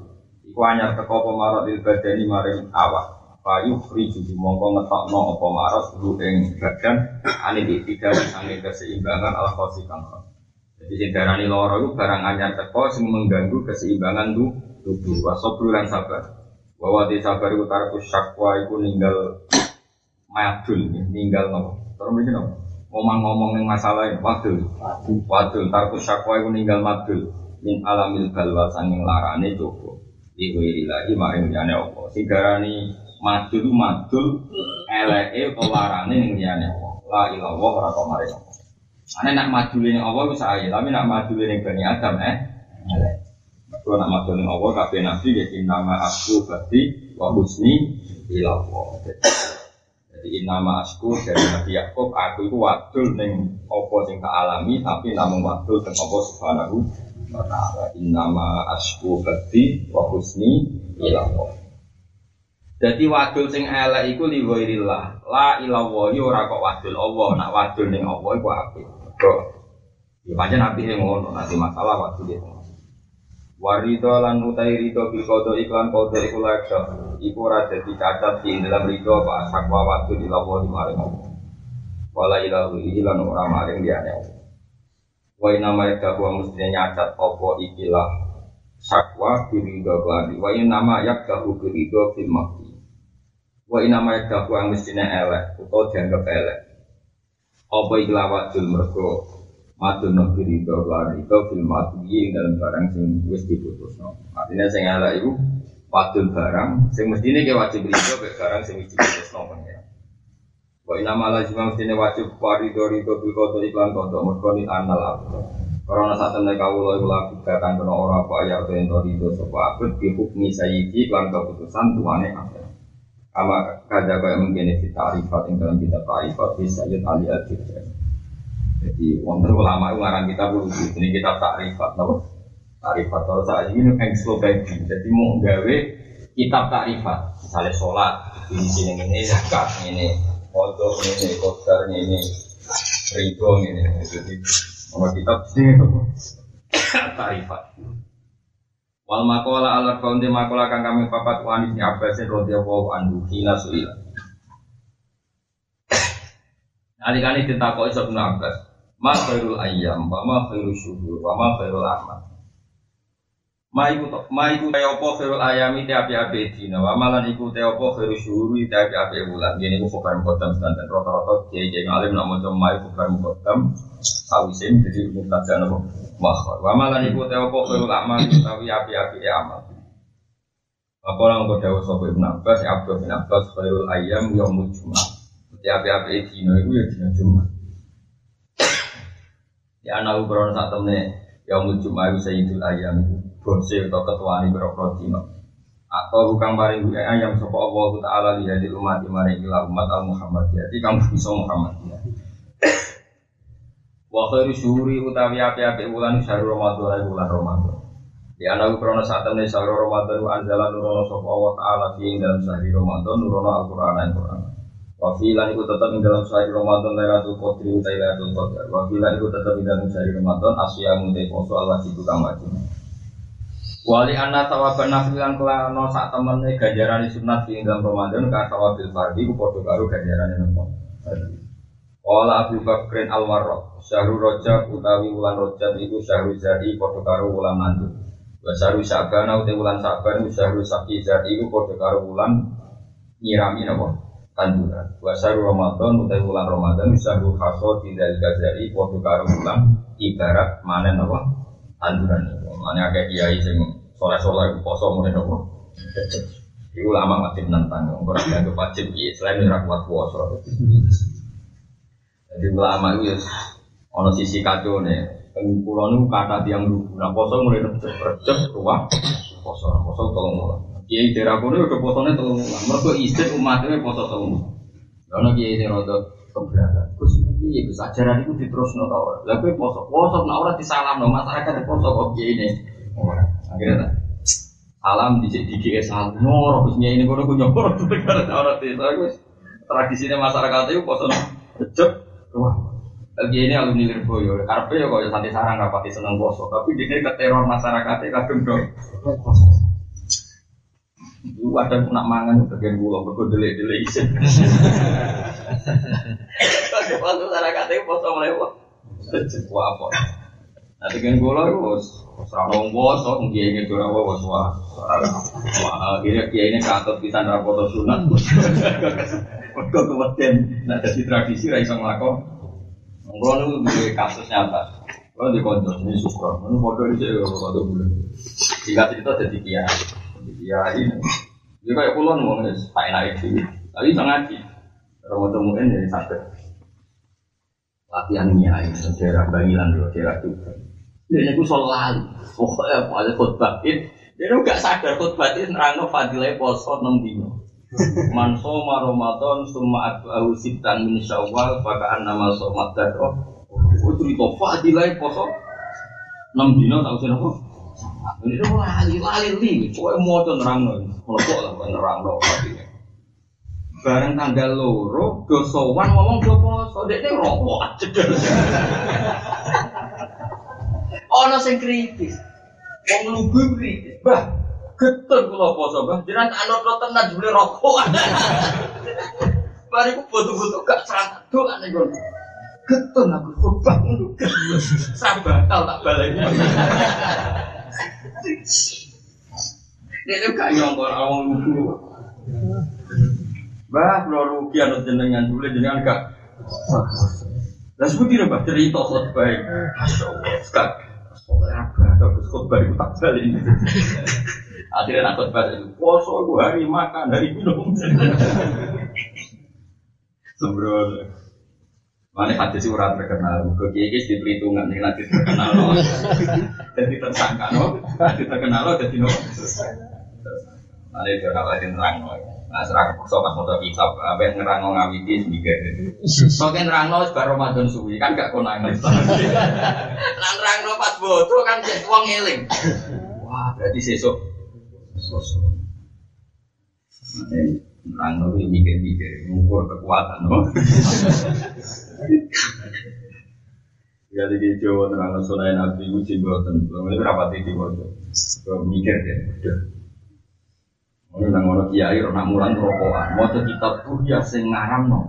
Iku anyar teko apa marad il badani maring awak. Free jadi mongko ngetokno apa maros lu ing badan ane tiga sange keseimbangan ala kosi kangkon. Jadi sing darani loro itu barang anyar teko sing mengganggu keseimbangan tu tubuh. Wasobru lan sabar. Bahwa di sabar itu tarku itu ninggal madul, ninggal nopo. Terus begini nopo. Ngomong-ngomong yang masalah ini, wadul, wadul, tarku syakwa itu ninggal madul. Min alamil balwa sanging larane coba. Iku iri lagi maring jane opo. Sigarani madul madul eleke pewarane ning liyane Allah. La ilallah ora kok mari. Ane nak madule ning Allah wis ae, tapi nak madule ning Bani Adam eh elek. Kalau nak madul ning Allah kabeh nabi ya nama aku berarti wa husni ilallah. Jadi nama asku dari Nabi Yakub, aku itu wadul neng opo sing tak alami, tapi namun wadul teng opo subhanahu wa ta'ala. Innama asku berarti wa husni. Jadi wadul sing elek iku li ghairillah. La ilallah yo ora kok wadul Allah, nak wadul ning Allah iku apik. Kok ya pancen apike ngono, nanti masalah wadul itu. Warido lan utai rido bil kodo iklan kodo iku laksa. Iku ora dadi cacat di dalam rido apa sakwa wadul ilallah di maring Wala ilahu ilan ora maring liyane Allah. Wa nama eka wa mestinya nyacat opo ikilah sakwa birido keladi Wa nama yak dahu birido fil makti Wa inama yadaku yang mestinya elek Atau dianggap elek. Apa ikhla wadul mergo Madun nabi ridho Lari itu film mati dalam barang sing wis diputus no. Artinya sing elek itu wadul barang sing mestine ke wajib rido ke barang sing wajib tresno pengen. Wa inna ma lazim mestine wajib warido rido bil qada iklan qada mergo ni anal abdo. Karena saat temen kawula iku laku katan kena ora apa ya ento rido sapa abd bi hukmi sayyidi lan keputusan tuane abd. Ama kada kaya mungkin di tarifat yang dalam kitab tarifat di Sayyid Ali al Jadi wonten ulama itu ngarang kita dulu ini kitab tarifat, nopo tarifat kalau saat ini ensiklopedia. Jadi mau gawe kitab tarifat, misalnya sholat, ini sini ini zakat ini, foto ini, kodar ini, ridho ini. Jadi mau kitab sini tarifat. Wal makola ala kaunti makola kang kami papat wanis ni Abbasin radhiyallahu anhu hina suila. Adik-adik ditakoi Ibnu Abbas, ma khairul ayyam wa ma khairul syuhur wa ma khairul amal. Ma iku ma iku te apa khairul ayami te api-api dina, wa malan iku te apa khairul syuhuri te api-api bulan. Gini ku bukan mukoddam sedanten rata-rata kiai-kiai ngalim nak maca ma iku bukan mukoddam sawisin jadi mubtada napa makhor. Wa malan iku te apa khairul amal utawi api-api amal. Apa orang kau dawa sopo ibn Abbas, ya Abdul bin Abbas, khairul ayam yaumul jumat. Jadi api-api dino itu ya dino. Ya anak ukron saat temen yaumul itu ayam itu bose atau ketua ini berapa dino. Atau bukan paling gue ayam sopo Allah Taala lihat di umat maring ila umat al Muhammad. Jadi kamu bisa Muhammad ya. Wa khairu syuhuri utawi api-api bulan syahrul Ramadan bulan Ramadan. Di anak krono saat temen syahrul Ramadan wa anzala nurono sapa Allah taala fi dalam syahrul Ramadan nurono Al-Qur'an Al-Qur'an. Wa fi lan iku tetep ing dalam syahrul Ramadan Lailatul Qadri utai Lailatul Qadar. Wa fi lan iku tetep ing dalam syahrul Ramadan asyamu te poso al wajib kang wajib. Wali anna tawaban nafilan kelano sak temene ganjaran sunat fi dalam Ramadan ka tawabil fardhi ku padha karo ganjaran nopo. Wala Abu Bakrin Al Warraq, Syahrul Rajab utawi wulan Rajab iku Syahrul Zari padha karo wulan mandu. Wa Syahrul Sa'ban utawi wulan Syahrul Saqi Zari iku padha karo wulan nyirami napa? Tanduran. Wa Syahrul Ramadan utawi wulan Ramadan iku Syahrul Hasad dari Zari padha karo wulan ibarat manen napa? Tanduran. Mane akeh kiai sing soleh-soleh poso mune napa? Iku lama mati menentang, orang yang wajib, selain ora kuat puasa. Jadi ulama itu ya ono sisi kacau nih. Itu kata tiang dulu. Nah poso mulai recep recep ruang poso poso tolong mulan. Kiai daerah kono udah posone tolong mulan. Mereka istri umatnya poso mulan. Karena kiai ini rada keberatan. Ini gus ajaran itu diterus no tau. Lalu poso poso nah orang disalam no masyarakat poso kok kiai ini. Akhirnya salam di di kiai salam. Nyoro kusnya ini kono nyoro [LAUGHS] tuh karena orang desa gus. Tradisinya masyarakat itu poso recep Wah, lagi ini alumni Lirboyo, karpe ya kok santai sarang rapati seneng poso, tapi dia ke teror masyarakatnya kadung dong. Itu ada nak mangan bagian gula, berkode delay delay isin. Kalau poso masyarakatnya poso mulai wah, wah apa? Nanti kan gula itu serabong poso, mungkin ini tuh apa wah wah. Akhirnya dia ini katut bisa narapoto sunat. Mereka kemudian nah jadi tradisi ra iso nglakon. Kulo niku duwe kasus nyata. Kulo di konco ini sukro. Ini foto ini saya foto bulan. Jika cerita jadi kiai, kiai Dia kayak kulo nih ngomongnya tak enak itu. Tapi bisa ngaji. Ramadan mungkin jadi sakit. Latihan kiai, daerah Bangilan dulu, daerah Tuban. Dia nyaku soal Pokoknya apa ada khutbah Dia nggak sadar khutbah itu nerangno fadilah poso 6 dino. [LAUGHS] Man soma Ramadan summa atba'ahu sitan min Syawal maka annama somat. Oh cerita fadilah poso 6 dino tak usah apa. Ini tuh lali lali li, kowe moco nerangno. Mlepok lah kok nerangno fadilah. Bareng tanggal loro do sowan ngomong do poso, dekne rokok cedel. Ono sing kritis. Wong lugu kritis. Bah, getun kula poso, Bah. Tak anut tenan jebule rokok. Bariku foto-foto gak doa nih gue. Getun aku khutbah ngono. Sabar tak baleni. Dia itu gak nyongkor awang lugu. Bah, kalau rugi anut jenengan dulu jenengan gak. Lah seperti apa cerita khutbah. Masya Allah, apa? Kalau khutbah itu tak balik. Akhirnya nak khutbah itu, poso gue hari makan, hari minum. Sembrono. Mana hadis ora terkenal, ke kiai di perhitungan yang nanti terkenal loh, [LAUGHS] jadi tersangka loh, nanti terkenal loh, jadi loh. Mana itu orang lain terang loh. Nah, serah kepaksa pas mau kitab, apa yang ngerang ngawiti sembilan. Soalnya nerang loh, baru Ramadan suwi kan gak konangan. Nang nerang loh pas bodoh kan jadi uang ngeling. Wah, berarti sesuk sosok. Nerang loh mikir-mikir, ngukur kekuatan loh. [LAUGHS] Ya di Jawa terang sunai Nabi uji buatan, belum ini berapa titik waktu, mikir deh, udah. Ini nang ono kiai ora mulan rokokan, mau kitab tuh ya sing ngaram no.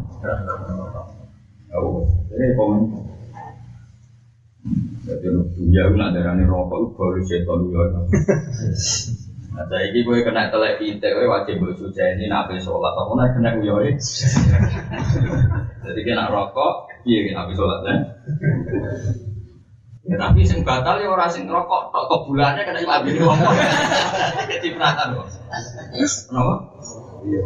Oh, ini komen. Jadi dunia itu nak darani rokok itu baru setan ya. [LAUGHS] Nah, saya ini gue kena telek kita, gue wajib bersuci ini nabi sholat, apa nak kena gue Jadi kena rokok, iya kena nabi sholat kan? Ya tapi sing batal ya orang sing rokok, tok bulannya kena imam ngomong. Cipratan [LAUGHS] kok. Kenapa? Iya,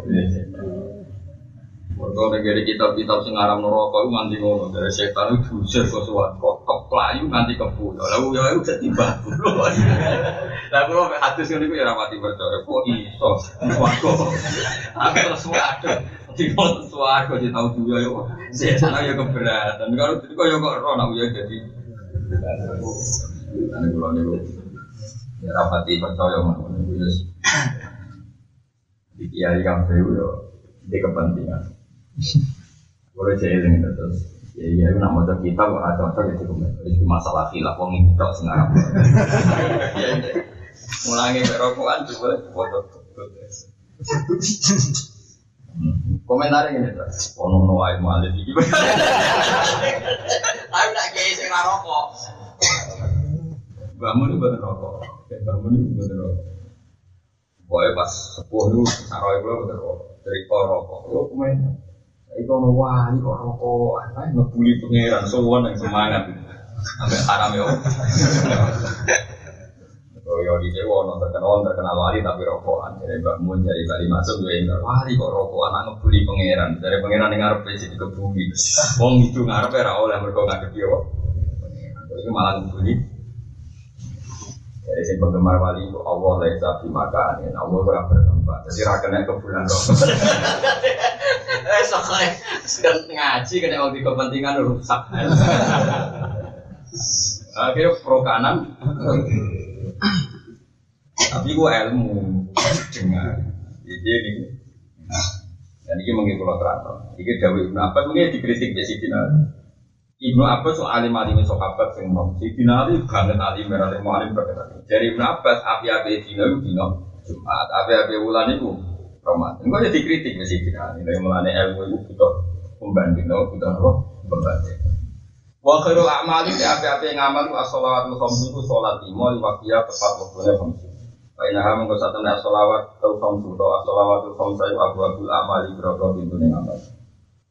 Mereka negeri kitab-kitab sing neraka itu nganti ngono dari setan itu diusir ke suat kok pelayu nganti kebu. Lalu ya itu jadi batu. Lah kalau hadis ini ya rapati percaya kok iso swarga. Aku terus waduh. Tiba swarga jadi tahu juga ya. Setan ya keberatan. Kalau itu kok ya kok roh nak ya. Ini kalau ini ya rapati percaya mana Di kiai kafe yo di kepentingan. Boleh jeeling terus. Ya iya, aku nak mau kita kok ada cocok ya cukup. Itu masalah khilaf, wong itu tak sengaja. Mulangi berokokan juga foto. Komentar ini tuh, [LAUGHS] ono no ayo malih iki. [LAUGHS] Tapi nak kiai sing rokok. Bangun itu bener rokok. Bangun itu bener rokok. Pokoknya pas itu, naruh itu bener rokok. Dari rokok, yo komentar. Iku ono wali kok rokok, apa ngebuli pangeran, sowan yang semangat. Sampai haram yo. Yo di Jawa ono terkenal terkenal wali tapi rokokan. Jadi Mbak Mun jadi kali masuk gue enggak wali kok rokokan anak ngebuli pangeran. Dari pangeran yang ngarep sih dikebuli. Wong itu ngarep ora oleh mergo ngadep yo. Itu malah ngebuli. Jadi si penggemar wali itu Allah laisa fi makanin. Allah ora bertempat. Jadi ra kena kebulan rokok. Eh soalnya sedang ngaji kena waktu kepentingan rusak. Akhirnya pro kanan. Tapi gua ilmu dengar. Jadi ini. Dan ini mungkin kalau teratur. Ini Dawi Ibnu Abbas mungkin dikritik di sini. Ibnu Abbas so alim alim sahabat sing nom. Si dinari banget alim alim alim berkata. Dari Ibnu Abbas api-api dina itu dina Jumat, api-api wulan itu Ramadan. Enggak jadi kritik mesti kita. Nilai mulane ilmu itu butuh pembanding, no, butuh apa? Pembanding. Wa khairul a'mali bi api-api ngamal ku as-shalawatul khamsu ku salat lima di waktunya tepat waktunya khamsu. Wa inna ha mengko satune as-shalawat tul khamsu to as-shalawatul khamsu ayu abwabul amali biro-biro pintune ngamal.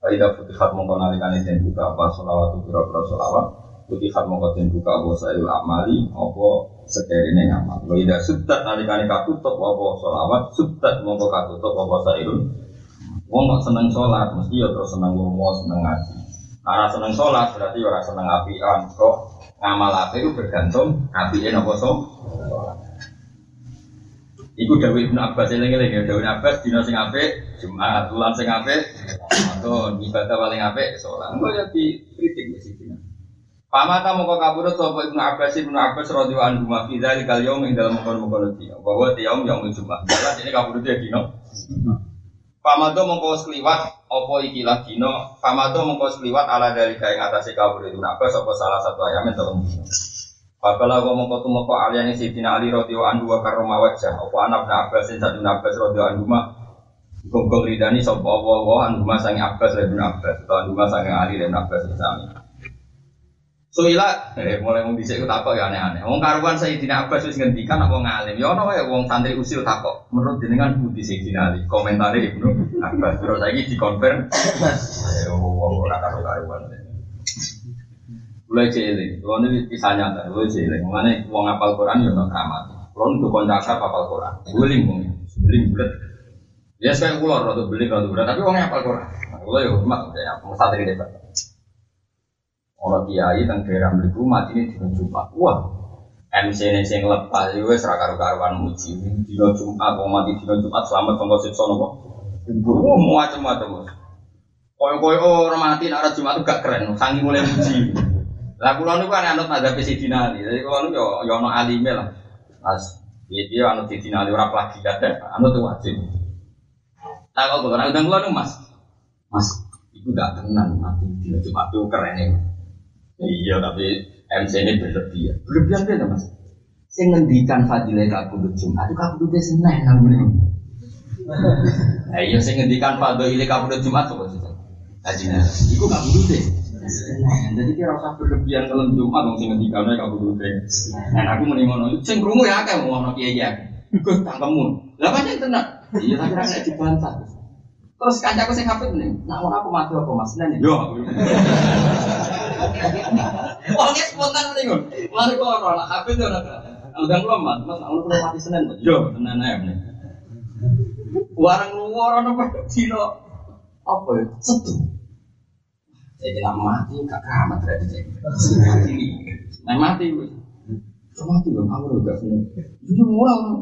Fa idza futihat mengko nalikane den buka apa shalawatul biro-biro shalawat futihat mengko den buka apa sayul amali apa sekerine ngamal. Wa idza suddat nalikane katutup apa sholawat, suddat mongko katutup apa sairun. Wong kok seneng sholat, mesti ya terus seneng lomo, seneng ngaji. Karena seneng sholat berarti ora seneng apian. Kok ngamal api itu bergantung apian apa so? Iku Dawi Ibn Abbas yang lagi lagi Dawi Abbas dino sing apik Jumat, bulan sing apik Ramadan, ibadah paling apik sholat. Enggak ya dikritik mesti dino. Pamata mongko kabudut sapa Ibnu Abbas Ibnu Abbas radhiyallahu anhu ma fi dzalikal yaum ing dalam mengkon-mengkon dina. Bahwa yaum yaum Jumat. Jelas ini kabudut ya dino. Pamado mongko sekliwat apa ikilah dino. Pamado mongko sekliwat ala dari ing atase kabudut Ibnu Abbas apa salah satu ayam telung dino. Babala wa mongko tumeka aliyane Sidina Ali radhiyallahu anhu wa karrama wajah. Apa anak Ibnu Abbas satu Abbas radhiyallahu anhu ma Gogol ridani sapa Allah wa anhu ma Abbas Ibnu Abbas. Atau anhu ma sange Ali Ibnu Abbas sami. Soila, eh, mulai mau bisa ikut takok ya aneh-aneh. Wong karuan Sayyidina Abbas wis ngendikan apa ngalim. Ya ono wae wong santri usil takok. Menurut jenengan budi Sayyidina Ali. Komentare Ibnu Abbas. Terus saiki dikonfirm. Eh wong ora karo karuan. Mulai cilik, kalau ini kisah nyata, mulai cilik. Mengenai wong apal Quran ya ono keramat. Kalau untuk kontak apal Quran, beling bung, beling bulat. Ya saya keluar rada beling rada berat, tapi orangnya apal Quran. Kalau ya hormat ya, ini debat. Orang kiai dan daerah mati ini di Jumat. Wah, MC ini sing lepas itu wes raka karuan muji. Dino Jumat, mau mati dino Jumat selamat tonggo siksa nopo. Wah, macam-macam. Koyo-koyo orang mati nak Jumat itu gak keren, sangi mulai muji. Lah kula niku kan anut madzhab Sidina Ali. Jadi kula niku yo yo ono alime lah. Mas, dia anut Sidina Ali ora lagi kate, anut itu wajib. Nah, kok ora undang Mas. Mas, itu gak tenan mati dino Jumat itu keren ya. Iya, tapi MC ini berlebihan. Berlebihan beda mas. Saya ngendikan fadilah kabudut Jumat itu kabudutnya seneng nang ini. Nah, iya saya ngendikan fadilah kabudut Jumat tuh sih. Ajinya, itu kabudutnya. Seneng. Jadi kira usah berlebihan kalau Jumat dong sing ngendikan kabudutnya. Nah, aku mending ngono. Sing krungu ya akeh mau ngono kiai ya. Gus tangkemmu. Lah pancen tenan. Iya, tapi ra dibantah. Terus kancaku sing hafid nih, ora aku mati apa mas? Nen yo. Wongnya spontan nih kan. Mari kok ora lah hafid yo ora. Udah belum mas, mas aku perlu mati Senin. Yo, Senin ae nih. Warang luar ana apa dino apa ya? Setu. Saya bilang mati kakak amat berarti saya. Mati nih. Nah mati wis. Mati dong, aku udah seneng. Itu murah.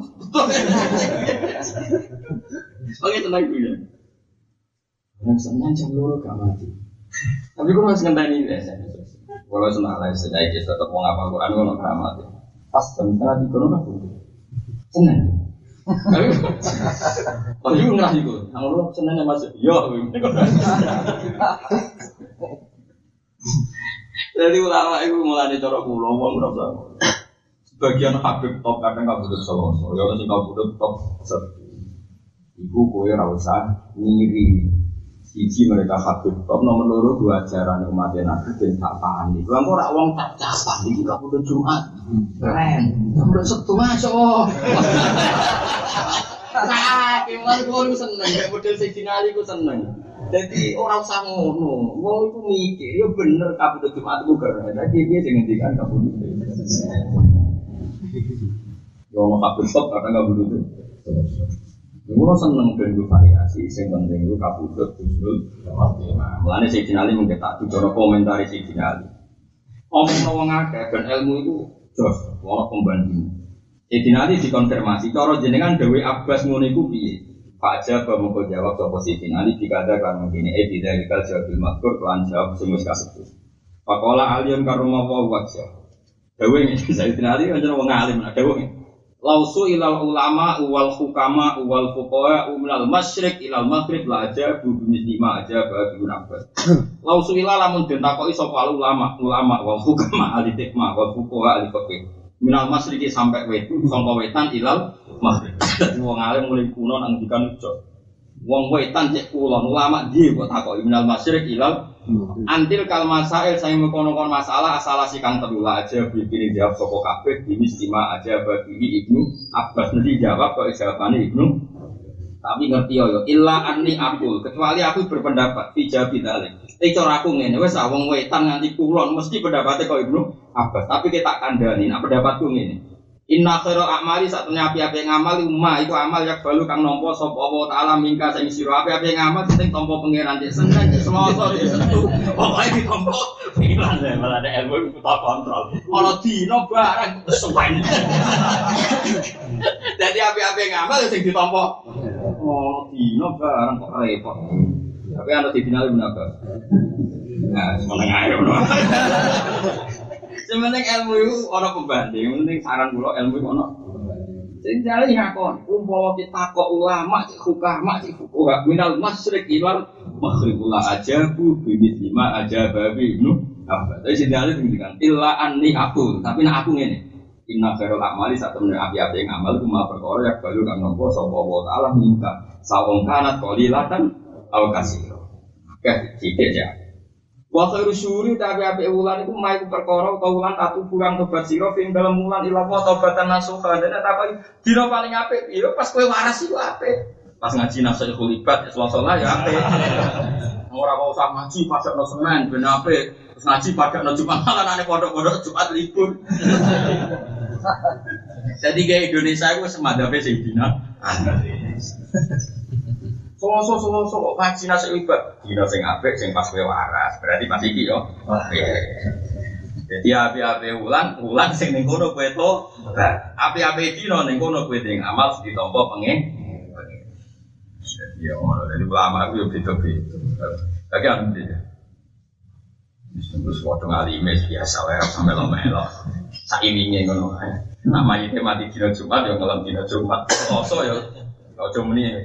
Oke, tenang dulu ya. Yang senang jam loro gak mati. Tapi gue masih ngenteni ini ya. Kalau senang lah sedaya kita tetap mau ngapa Quran gue nggak gak mati. Pas jam setengah tiga nggak butuh. Senang. Tapi gue ngerasa itu. Nang lu senang masuk. Yo. Jadi ulama itu mulai corok pulau, wong berapa? Sebagian Habib top kadang nggak butuh solo, ya sih nggak butuh top. Ibu kue rasa ngiri Siji mereka habib top nomor loro dua ajaran umat nabi dan tak paham nih. Bang ora wong tak capan iki kabudut Jumat. Keren. Kabudut Sabtu masuk. Nah, kemal gue seneng, model sejinali gue seneng. Jadi orang usah ngono, wong itu mikir, ya bener kabudut Jumat itu keren. Jadi dia sing ngendikan kabudut. Ya ono kabudut top kadang kabudut. Mula seneng ben variasi, sing penting ku kabudut usul khotimah. Mulane sing dinali mung tak dicono komentar sing dinali. Omong wong akeh ben ilmu itu jos, ora pembanding. Sing dinali dikonfirmasi cara jenengan Dewi Abbas ngono iku? Pak Jabah mau jawab sapa sing dinali dikata kan ngene eh tidak dikal jawabil makur kelan jawab wis kasebut. Pakola aliyun karuma wa wajah. Dewi ini [LAUGHS] saya dinali kan wong alim nah dewi lausu ilal ulama wal hukama wal fuqaha umlal masyrik ilal maghrib la aja bu lima aja ba bin abbas lausu ilal lamun den takoki sapa ulama ulama wal hukama ahli hikmah wal fuqaha ahli fiqh minal masyriki sampai wet sangka wetan ilal maghrib. [LAUGHS] Wong alim mulai kuno nang dikan wong wetan cek kulon ulama dia kok takoki minal masyrik ilal Antil kal masail saya mengkonon masalah asal si kang aja bikin jawab soko kafe ini stima aja bagi ibnu Abbas nanti jawab kok jawabannya ibnu? Tapi ngerti yo illa anni aku kecuali aku berpendapat tidak bidalik eh cara aku ngene wes awong wetan nganti kulon mesti pendapatnya kok ibnu Abbas. Tapi kita kandani nah pendapatku ngene Inna khairal amali satunya api-api ngamal umma itu amal yang balu kang nompo sapa Allah taala mingka sing sira. Api-api ngamal sing tompo pangeran cek seneng cek semoso cek sentu pokoke ditompo pikiran saya malah ada ilmu kita kontrol. Ana dino barang suwen jadi api-api ngamal sing ditompo oh dino barang kok repot. Tapi ana di final menapa nah semeneng ae Sementing ilmu itu ono pembanding, penting saran kula ilmu itu ono. Sing jare ngakon, umpama kita kok ulama cek hukama cek fuqaha minal masyriq ilal maghrib la ajabu bibit lima aja babi ibnu. Tapi sing jare ngendikan illa anni aku, tapi nak aku ngene. Inna khairul amali saat temen api-api yang amal kuma perkara yang balu kang nopo sapa wa taala minta sawong kanat qalilatan au kasiro. Oke, sithik ya. Wa khairu tapi api wulan iku mai ku perkara utawa wulan tatu kurang tobat sira ping dalam wulan ila wa tobatan nasuha dene tak dina paling apik ya pas kowe waras iku apik. Pas ngaji nafsu kulibat ya selasa ya apik. [LAUGHS] Ora kok usah ngaji padakno Senin ben apik. Terus ngaji padakno Jumat malah ane pondok-pondok Jumat libur. Jadi kayak Indonesia itu semadapnya Sayyidina [LAUGHS] Solo solo solo vaksinasi ibat. Dino sing apik sing pas kowe waras. Berarti pas iki yo. Jadi api-api ulang, ulang sing ning kono kowe to. Api-api dino ning kono kowe sing amal ditampa pengen. Ya ngono. Jadi ulama aku yo beda-beda. Lagi aku beda. Terus waktu ngalime biasa wae sampe lo-melo. Saimine ngono ae. Nama itu mati dino Jumat yo ngelam dino Jumat. Selasa yo. Ojo muni.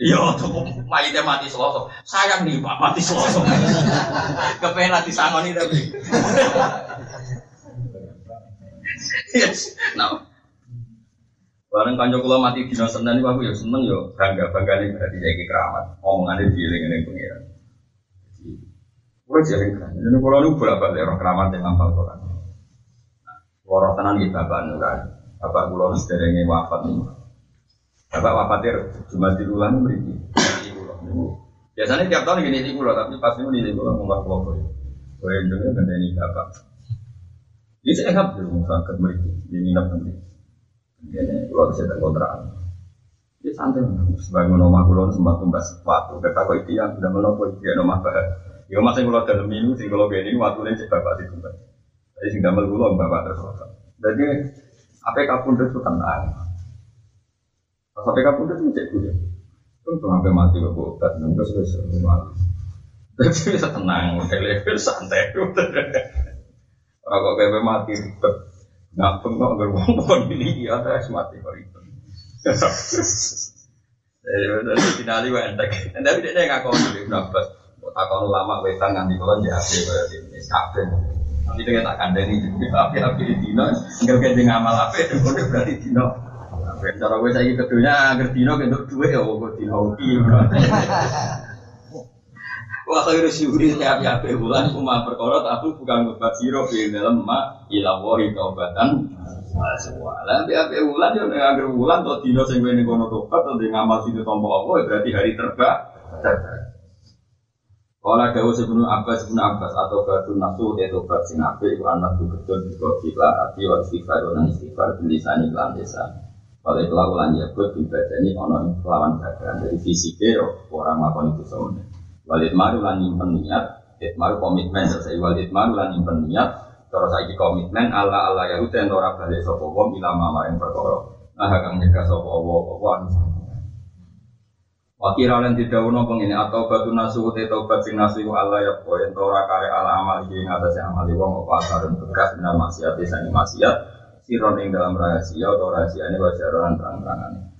Iya, mayitnya mati selosok. Sayang nih pak mati selosok. Kepengen disangoni tapi. yes, nah. Bareng kanjo kula mati dina Senin niku aku ya seneng ya bangga nih berarti jadi keramat. Omongane dieling ning pengiran. Kulo jadi kan. Jadi kulo niku bolak-balik roh keramat yang ngapal Quran. Waro tenan iki bapak nuran. Bapak kulo sederenge wafat nih. Bapak wafatir cuma di bulan beri. Biasanya tiap tahun gini di pulau, tapi pas ini di pulau ngomong pulau ya. Gue juga gede ini bapak. Ini saya ingat dulu sakit beri di nginep nanti. Ini pulau bisa kontrakan. Ini santai sebagai nomah pulau sempat tumbas waktu. Kata kau itu yang sudah menopo dia nomah bahat. Ya masih pulau dalam minggu, sing kalau gini waktu ini cek bapak di tumbas. Jadi sing damel pulau bapak terus. Jadi apa kapun itu tenang. Sampai kapun itu cek gue. Kan sampai mati kok obat, nunggu selesai mati. Jadi bisa tenang, level santai. Kok kayak mati ribet. Ngapeng kok gerbong ini ada es mati kok ribet. Jadi finali wa entek. Tapi dia nggak kau dulu berapa. Takon lama wetan ya api berarti ini. Nanti dia tak kandani api-api di dino, enggak kayak ngamal api, berarti dino. Cara gue saya kedunya agar dino untuk dua ya kok dino hoki. [LAUGHS] Wah kalau syuri tiap tiap bulan cuma perkara tapi bukan bebat siro di dalam ma ilawahi taubatan semua. Lah tiap bulan nek agar bulan to dino sing wene kono tobat to ngamal situ tompo apa berarti hari terba. Kala dawu sebelum Abbas sebelum Abbas atau batu nasu ya tobat apik iku anak betul juga gila ati wa istighfar lan istighfar. Kalau kelakuan ya buat ini ono badan dari fisiknya orang melakukan itu semuanya. Walid maru lan nyimpen niat, maru komitmen saya walid maru lan nyimpen niat. Terus saya komitmen Allah Allah ya udah ora balik sopo wong ilama maring perkara. Nah kang nyegah sopo wong apa anu Wakira lan didhawuhna pengene atau batu nasu te tobat sing nasu Allah ya poin ora kare ala amal iki ngatasé amal wong apa asarun bekas benar maksiat sangi maksiat siron ing dalam rahasia atau rahasia ini wajaran terang-terangan.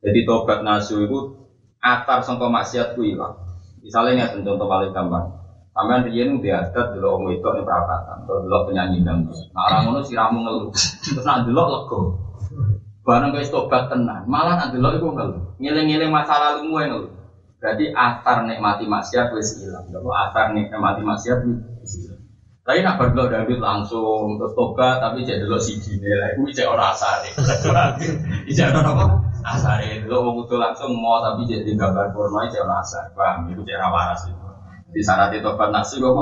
Jadi tobat nasu itu atar sangka maksiat ku ilang. Misalnya ini contoh paling gampang. Sampean riyen di adat dulu om itu nih perapatan, atau dulu penyanyi dangdut. Nah orang ngono siramu ngeluh, terus nak dulu lego. Barang guys tobat tenang, malah nak dulu itu ngeluh. Ngiling-ngiling masa lalu mu ngeluh. Berarti atar nikmati maksiat wis ilang. Kalau atar nikmati maksiat wis ilang. Tapi nak berdua David langsung terus tobat, tapi cek dulu si Dine lah, itu cek orang asari. [LAUGHS] Cek orang apa? Asari dulu mau butuh langsung mau tapi cek di gambar porno cek orang asari. Paham? Itu cek rawaras itu. Di syarat itu tobat nasi kok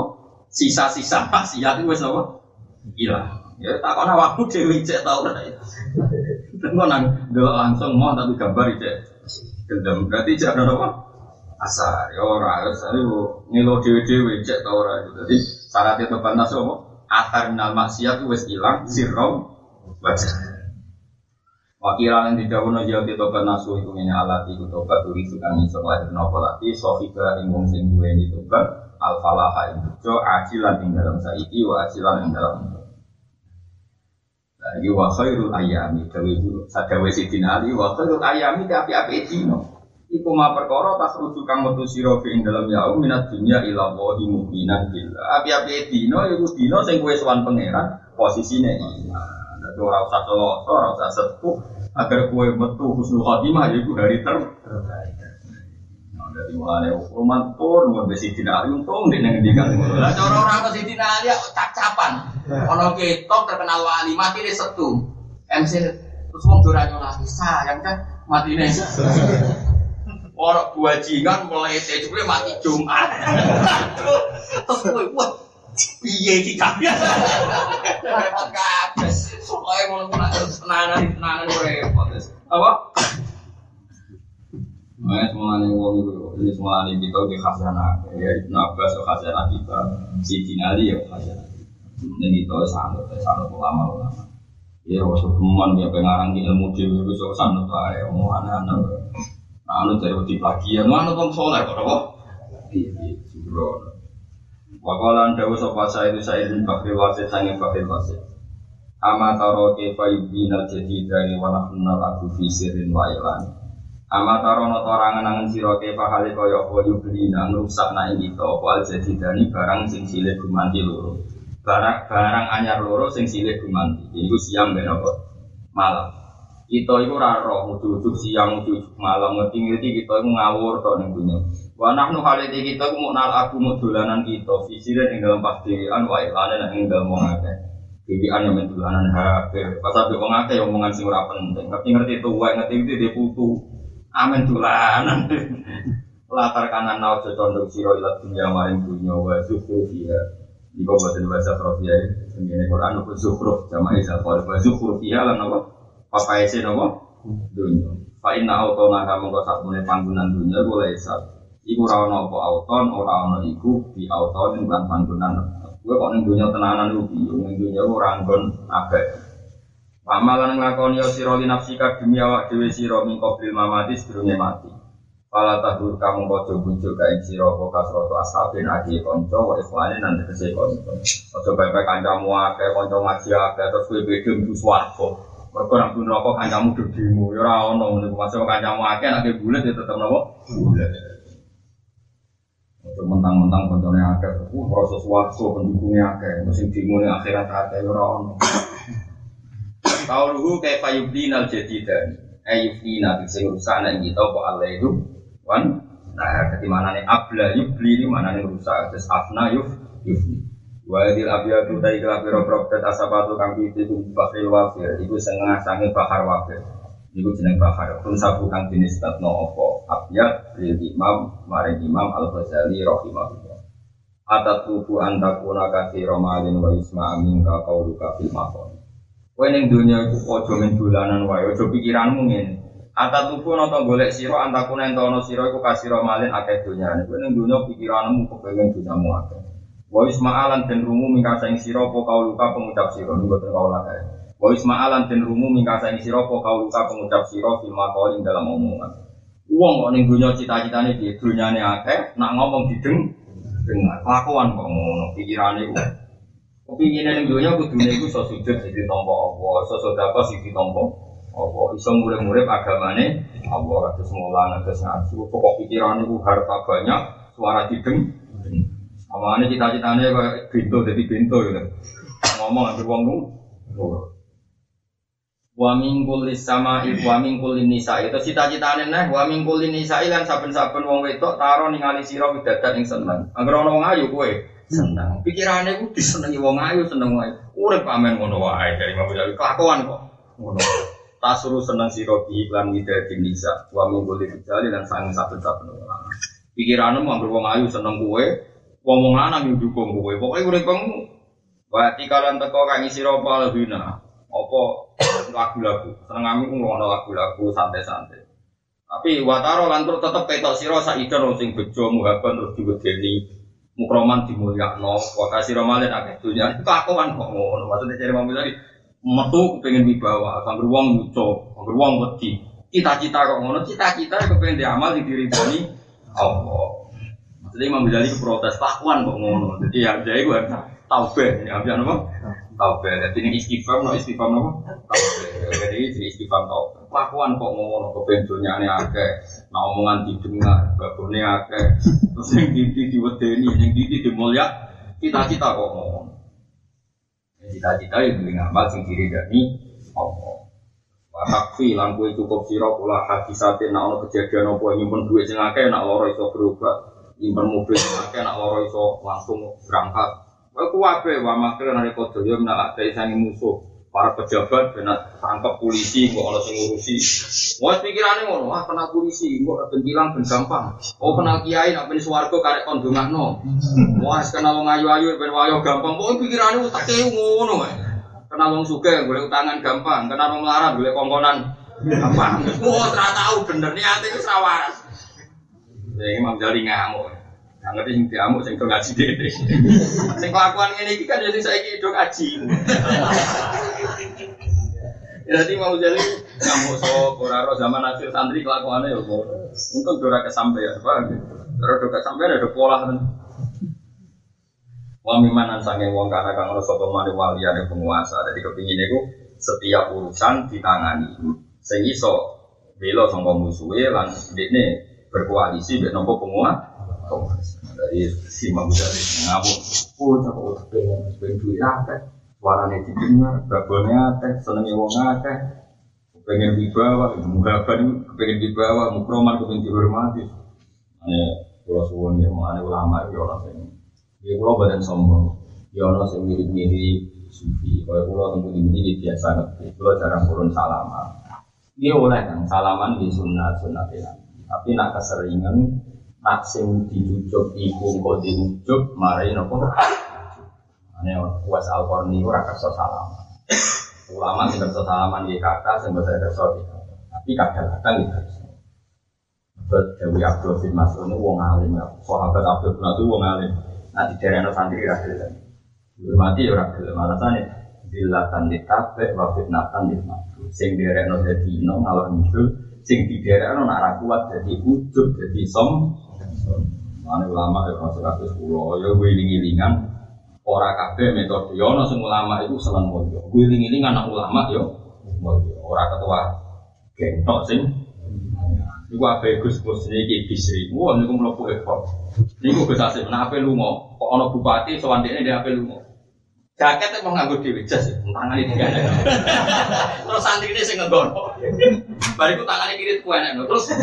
sisa-sisa maksiat itu wes apa? Hilang. Ya tak kena waktu dewi cek tahu lah. Tengok nang dulu langsung mau tapi gambar cek gendam. Berarti cek orang apa? Asar. Ya orang asar itu ngelo dewi-dewi cek tahu lah. Jadi syarat itu tobat nasi apa? Atar minal maksiat itu wes hilang, sirrom wajah. Wakira yang tidak punya jauh di tobat nasu itu ini alat itu tobat turi sukan iso lahir nopo lati sofika ing wong sing duwe ini tobat al falaha ing jo acilan ing dalam saiki wa acilan ing dalam lagi wa khairul ayami dawi sadawe sidin ali wa khairul ayami tapi api dino Iku ma perkara tas rujuk kang metu sira ing dalam yaum minat dunya ila wahi mu'minan billah. Api-api dino iku dino sing kowe sowan pangeran posisine iman. Dadi ora usah celaka, ora usah sepuh agar kue metu husnul khotimah yaitu hari terbaik. Nah, dari mulai roman pun mau besi tidak untung di neng dikan. Lah cara orang ke sini ali cap-capan. Kalau ketok terkenal wali mati di setu. MC terus mau duranya lagi sayang kan mati nih. Orang buajingan mulai teh mati Jumat. Terus gue wah piye iki kabeh. Soalnya mau nunggu tenanan tenanan repot. Apa? Nah, semua nih uang itu, ini semua nih kita di khazanah, ya Ibn Abbas khazanah kita, si Dinali ya khazanah. Ini kita sanut, sanut ulama ulama. Ya, waktu teman dia pengarang ilmu so sanut lah, ya mau anak-anak. Anu dari waktu pagi ya, mana tuh soleh kok, apa? Iya, iya, sembrono. Wakalan dawu sopa saya itu saya bin Bakri Wasid sange Bakri Wasid. Ama taro kefa yubinal jadi dari wanafunal aku fisirin wa ilani. Ama taro no torangan angen siro kefa hale kaya apa yublina ngerusak na ing kita apa al jadi dani barang sing silih gumanti loro. Barang barang anyar loro sing silih gumanti. Iku siang ben apa? Malam. Kita iku ora roh ujug siang ujug malam ngerti-ngerti kita iku ngawur to ning dunya. Wa nahnu haliti kita ku nal aku mau dolanan kita fisirin ing dalam pasdean wa ilane ing dalam wong akeh. Dewian yang mendulanan HP. Pas abe wong akeh omongan sing ora penting. Ngerti-ngerti tuwa ngerti ngerti dia putu. Amin dulanan. [LAUGHS] Latar kanan nau condong siro ilat dunia maring dunia wa zuhru fiha. Iku buatan bahasa Profia ini. Quran apa zuhru. Jamaah isa kor. Wa zuhru fiha lan apa? Papa ese apa? Dunia. Fa inna autona kamu kau sak mune panggunan dunia boleh isap. Iku ra ono apa auton, ora ono iku di auton lan panggonan. Gue kok ning dunya tenanan iku bingung ning dunya ora nggon abek. Pamalan nglakoni ya sira li nafsika demi awak dhewe sira min qabil mamati sedurunge mati. Fala tahur kamu padha bujuk kae sira apa kasroto asabin agi kanca wa ikhwane nang tegese kanca. Aja bae kancamu akeh kanca ngaji akeh terus kowe beda mlebu swarga. Mergo nang neraka kancamu dedimu ya ora ono niku masuk kancamu akeh nek bulet ya tetep napa? Bulet. Untuk mentang-mentang koncone akeh, uh proses waktu pendukungnya akeh, mesti dimune akhirat akeh ya ora ono. Kauluhu kaifa yubdina al-jadidan. Ayyubdina bisa rusak nek kita kok Allah itu wan nah ketimana nih abla yubli ini mana nih rusak terus afna yuf yufni wa idil abiyatu dai kala piro propet asabatu kang pitu itu bakil wafir. Iku setengah sange bahar wafir. Iku jeneng bahar pun sabu kang jenis tatno opo abiyat lil imam maring imam al ghazali rahimahullah. Atat tubuh antakuna kasih romalin wa isma amin ka kauluka fil maqam. Kowe ning donya iku aja men dolanan wae, pikiranmu ngene. Ata tuku nata golek sira antakuna entono sira iku kasira malin akeh donyane. Kowe ning donya pikiranmu kepengin donyamu akeh. Wa isma'alan den rumu mingkasa ing sira apa kauluka pengucap sira niku boten kaula kae. Wa isma'alan den rumu mingkasa ing sira apa kauluka pengucap sira fil maqalin dalam omongan. Wong kok ning donya cita-citane piye? Donyane akeh, nak ngomong dideng dengar. Kelakuan kok ngono, pikirane kok Kepingin yang dunia dunia itu so sujud jadi tompo Allah, so sodako sih tompo Allah. Iso murid-murid agamane Allah terus mulan terus ngaji. Pokok pikiran itu harta banyak, suara dideng. Amane cita-citanya kayak bintu jadi bintu gitu. Ngomong ambil uang lu. Wa mingkul sama wa mingkul nisa itu cita-citane nih wa mingkul nisa kan saben-saben wong wedok taro ningali sira widadat ing seneng. Angger ana wong ayu kowe seneng. Pikirannya ku disenengi wong ayu seneng wae. Urip pamen ngono wae dari Ghazali kelakuan kok. Ngono. Tasuru seneng sira iklan widati nisa wa mingkul rijali lan sang saben-saben wong. Pikiranmu angger wong ayu seneng kowe, wong wong lanang yo dukung kowe. Pokoke uripmu Wati kalian teko kang isi ropa lebina, apa lagu-lagu, seneng kami ku lagu-lagu santai-santai. Tapi wataro lan terus tetep ketok sira saidan sing bejo muhaban terus diwedeni mukroman dimulyakno. Wa kasira malin akeh dunya itu kakuan kok ngono. Maksudnya cari mobil tadi metu pengen wibawa. Sambil wong lucu sambil wong wedi. Cita-cita kok ngono? Cita-cita kepengen diamal di diri Allah maksudnya Imam Ghazali protes kakuan kok ngono. Jadi ya jadi gue taubeh. Ya apa apa? Taubeh. Jadi ini istighfar no istighfar no taubeh. Jadi ini istighfar taubeh kakuan kok ngono dunia ini akeh nah omongan didengar babone akeh. Terus yang titi diwedeni yang titi dimulya cita-cita kok ngomong cita-cita yang beli ngamal sing diri dari Allah Wakfi lan kue cukup sira kula hadisatin nak ono kejadian apa nyimpen duit sing akeh nak loro iso berobat nyimpen mobil akeh nak loro iso langsung berangkat Kowe kuwabe wa makre nari kodo yo menak ate sange musuh para pejabat benar tangkap polisi kok ono sing ngurusi. Wes pikirane ngono, wah kenal polisi, kok ben ilang ben gampang. Oh kenal kiai nak ben swarga karek kon dongakno. Wah kenal wong ayu-ayu ben wayo gampang. Kok pikirane utake ngono wae. Kenal wong suge boleh utangan gampang, kenal wong melarat boleh kongkonan gampang. Wah, ora tahu bener niate wis ra waras. Ya Imam Jali ngamuk. Nggak ngerti sing diamuk sing do ngaji dhewe. [LAUGHS] Sing kelakuan ngene iki kan jadi saiki do ngaji. [LAUGHS] Jadi mau jadi ngamuk so koraro zaman akhir santri kelakuannya ya kok. Untung dora kesampaian, paham? Terus do kesampaian ada pola kan. Wa mimanan sange wong kana kang ora sapa mari waliyane penguasa. Jadi kepingin iku setiap urusan ditangani. Sing iso bela sangka musuhe lan dekne berkoalisi mek nopo penguasa. Dari si Imam Ghazali ngamuk. Oh, tak pengen pengen duit akeh. Suarane didengar, babonnya akeh, senenge wong akeh. Pengen dibawa, mugaban pengen dibawa, mukroman pengen dihormati. Ane kalau suwon ya, mengenai ulama itu orang sing Ya kalau badan sombong, ya ono sing mirip-mirip sufi. Kalau kalau tunggu ini ini biasa ngerti. Kalau jarang turun salaman. Dia oleh kan salaman di sunnah sunnah ya. Tapi nak keseringan, nak sing diujuk iku kok diujuk, mari nopo. Ane was al korni ora kerso salaman. Ulama sing kerso salaman di kata, sing di kata. Tapi kadang-kadang itu. Dewi Abdul bin Mas'ud ini wong alim ya. Sahabat Abdul bin Mas'ud wong alim. Nah di daerah santri rakyat kan. Hormati ya rakyat. Alasannya dilatan ditape wa fitnatan ditmatu. Sing daerah no jadi ino ngalor ngidul. Sing daerah no nak kuat jadi ujub jadi som. Mana ulama ya seratus pulau ya wiling-wilingan ora kabeh metode yo ono sing ulama itu seneng mulya. Wiling-wilingan anak ulama yo mulya. Ora ketua gentok sing Iku apa Gus Gus niki bisri. Wah niku mlebu ekor. Niku Gus Asim, nah ape lunga? Kok ana bupati sowan dekne dia ape lunga? Jaket mau nganggo dhewe jas, tangane tiga [LAUGHS] Terus santri ini sing nggono. Bariku tangane kiri ku enek terus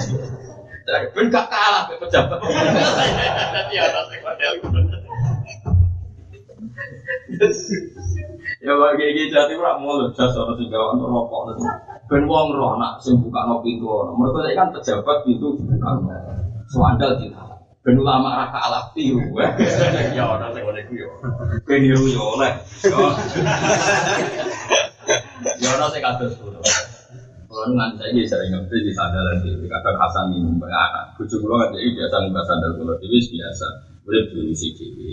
dari ben gak kalah be pejabat. [LAUGHS] Dadi ana sing model Ya bagi iki jati ora mulu jas ana sing gawe rokok ben wong roh nak sing buka no pintu ono. Mereka kan pejabat pintu dibuka. Suandal kita. Ben ulama ra kalah tiru. [LAUGHS] Ya ora sing ngene ku yo. Ben niru yo oleh. Ya ora sing kados kulo. Kulo ngan saiki sering ngerti di sandalan dhewe. Kadang Hasan minum mbak anak. Bojo kulo kan iki biasa mbak sandal kulo dhewe biasa. Urip dhewe si dhewe.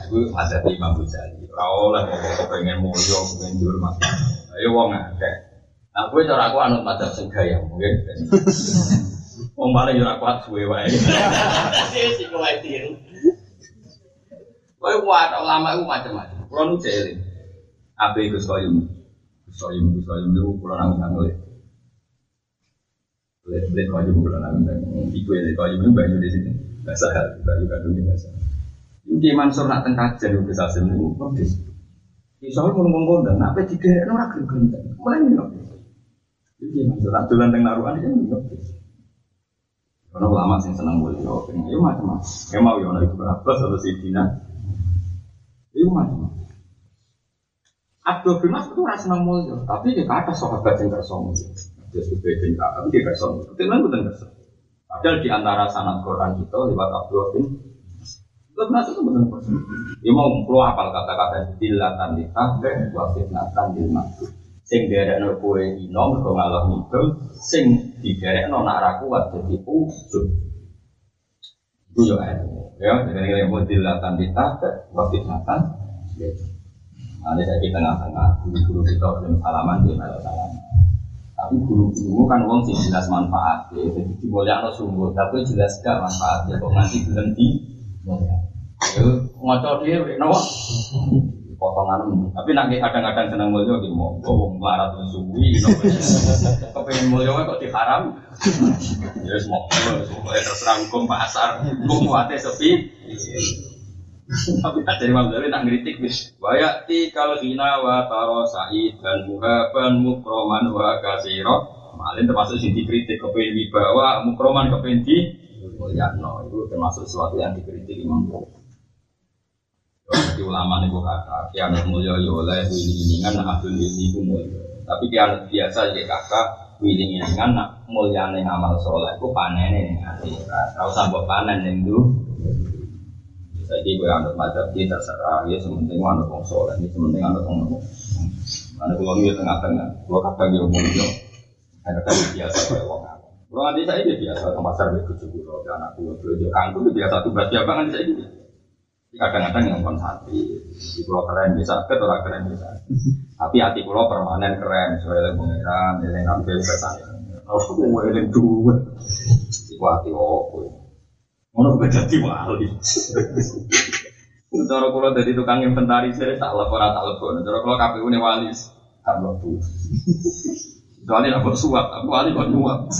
Aku ada di Imam Ghazali. Ora oleh kok pengen mulya, pengen dihormat. Ayo wong akeh. Nah, gue cara aku anut macam sing gaya mungkin. Wong yo ora kuat suwe wae. [LAUGHS] Sing sing wae tiru. Kowe kuat ulama iku macam-macam. Kulo nu jeli. Ape Gus Koyum. Gus Koyum Gus Koyum niku kulo nang nang le. Le le Koyum kulo nang nang. Iku le Koyum niku banyu di situ. Bahasa hal, banyu kandung bahasa. Iki Mansur nak teng kajen Gus Asim niku protes. Iso ngomong-ngomong dan apa digerekno ora gelem-gelem. Mulai nih jadi maksud aturan tentang naruhan itu juga. Karena ulama sih senang boleh yo, yo macam macam. Ya mau yo itu berapa atau si Dina. Itu macam macam. Abdul bin Mas'ud itu rasa mulia, tapi dia kata sahabat yang mulia. Dia sudah beda tapi dia mulia. Kemudian bukan kersa. Padahal di antara sanad Quran kita lewat Abdul bin Abdul Mas'ud itu benar kersa. Dia mau keluar apal kata-kata dilatan ditahbeh, wa fitnatan dil maksud sing derekno kowe ino mergo ngalah ngidul sing diderekno nak ra kuat dadi ujub. Itu yo ya jadi yang model latan ditata waktu natan ada saya di tengah-tengah guru-guru kita belum salaman di malah salaman tapi guru-guru kan uang sih jelas manfaat ya. Jadi diboleh sungguh tapi jelas gak manfaatnya kok ngasih belum di ya ngocok dia nawa potongan tapi nanti kadang-kadang senang mulia gitu mau melarat suwi [LAUGHS] kepengen mulia kok diharam? Ya semua semua terserah hukum pasar hukum wate sepi. Tapi ada Imam Ghazali tak ngeritik bis wayati kalau hina wa taro sa'id dan muhaban mukroman wa kasiro malin termasuk sing dikritik kepengen dibawa mukroman kepengen di mulia no itu termasuk sesuatu yang dikritik Imam Ghazali jadi ulama nih kata, kiamat mulia ya oleh wilingan nak abdul ini ku mulia. Tapi kiamat biasa ya kakak wilingan nak mulia nih amal soleh ku panen nih akhirat. Kau sambut panen yang dulu. Ini gue anut madzhab dia terserah, ya sementing anut wong soleh, ya sementing anut wong nopo. Mana kalau ini tengah-tengah, kadang dia ngomong yo, ada kan biasa wong apa. Kalau nanti saya dia biasa ke pasar begitu cukup, kalau anak gue belajar kangkung biasa tuh belas siapa kan saya. Kadang-kadang yang pun santri, di pulau keren bisa, ke orang keren bisa. Tapi hati pulau permanen keren, soalnya pengiran, yang ngambil ke sana. Aku mau eling dua, iku hati opo. Ngono kok dadi wali. Cara kula dadi tukang inventaris saya tak lepor tak lepor. Cara kula KPU ne wali tak mlebu. Soalnya aku suap, aku wali kok nyuap.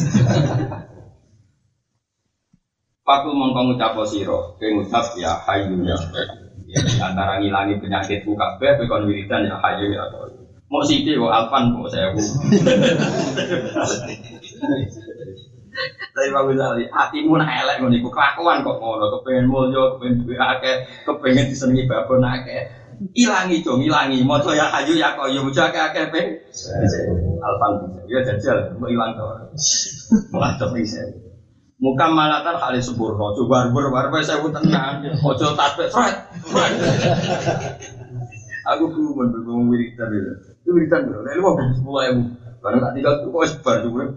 Paku mongko ngucap sira, kowe ngucap ya hayu ya. Ya antara ngilangi penyakitku kabeh kowe kon wiridan ya hayu ya. Mau sithik kok alfan kok saya Tapi Pak Ghazali, hatimu nak elek ngono iku kelakuan kok ngono, kepengen mulya, kepengen duwe akeh, kepengen disenengi babon akeh. Ilangi dong, ilangi. Maca ya hayu ya koyo maca akeh-akeh pe. Alfan ya jajal, mau ilang to. Malah to. Muka malatan kali sempurna, coba barber barber saya pun tenang, ojo tasbih, fred, Aku tuh mau bergumul wiridan itu, itu wiridan bro, lalu mau sepuluh ribu, karena tak tinggal tuh kok sebar juga,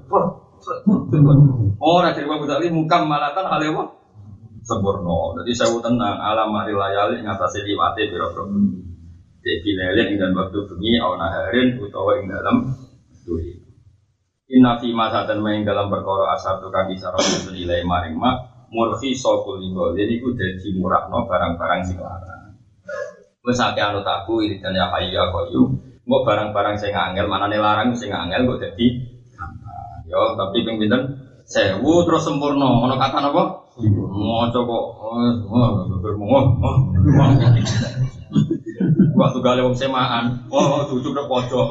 Oh, dari Abu Talib mukam malatan hal apa? Sempurna. Jadi saya tenang. Alam hari layali ngatasi liwati biro biro. Jadi lele dengan waktu bengi awan harin utawa ing dalam duri. Inna fi masa dan main dalam perkara asar tukang isyarat senilai maring mak murfi sokul linggo. Jadi ku jadi murah no barang-barang sing larang. Wes akeh anut aku iridan ya hayu ya koyu. Mau barang-barang sing angel mana nih larang sing angel kok jadi Ya, tapi ping? Sewu terus sempurna. Ono kata napa? Maca kok Waktu gale wong semaan, oh cucuk nang pojok.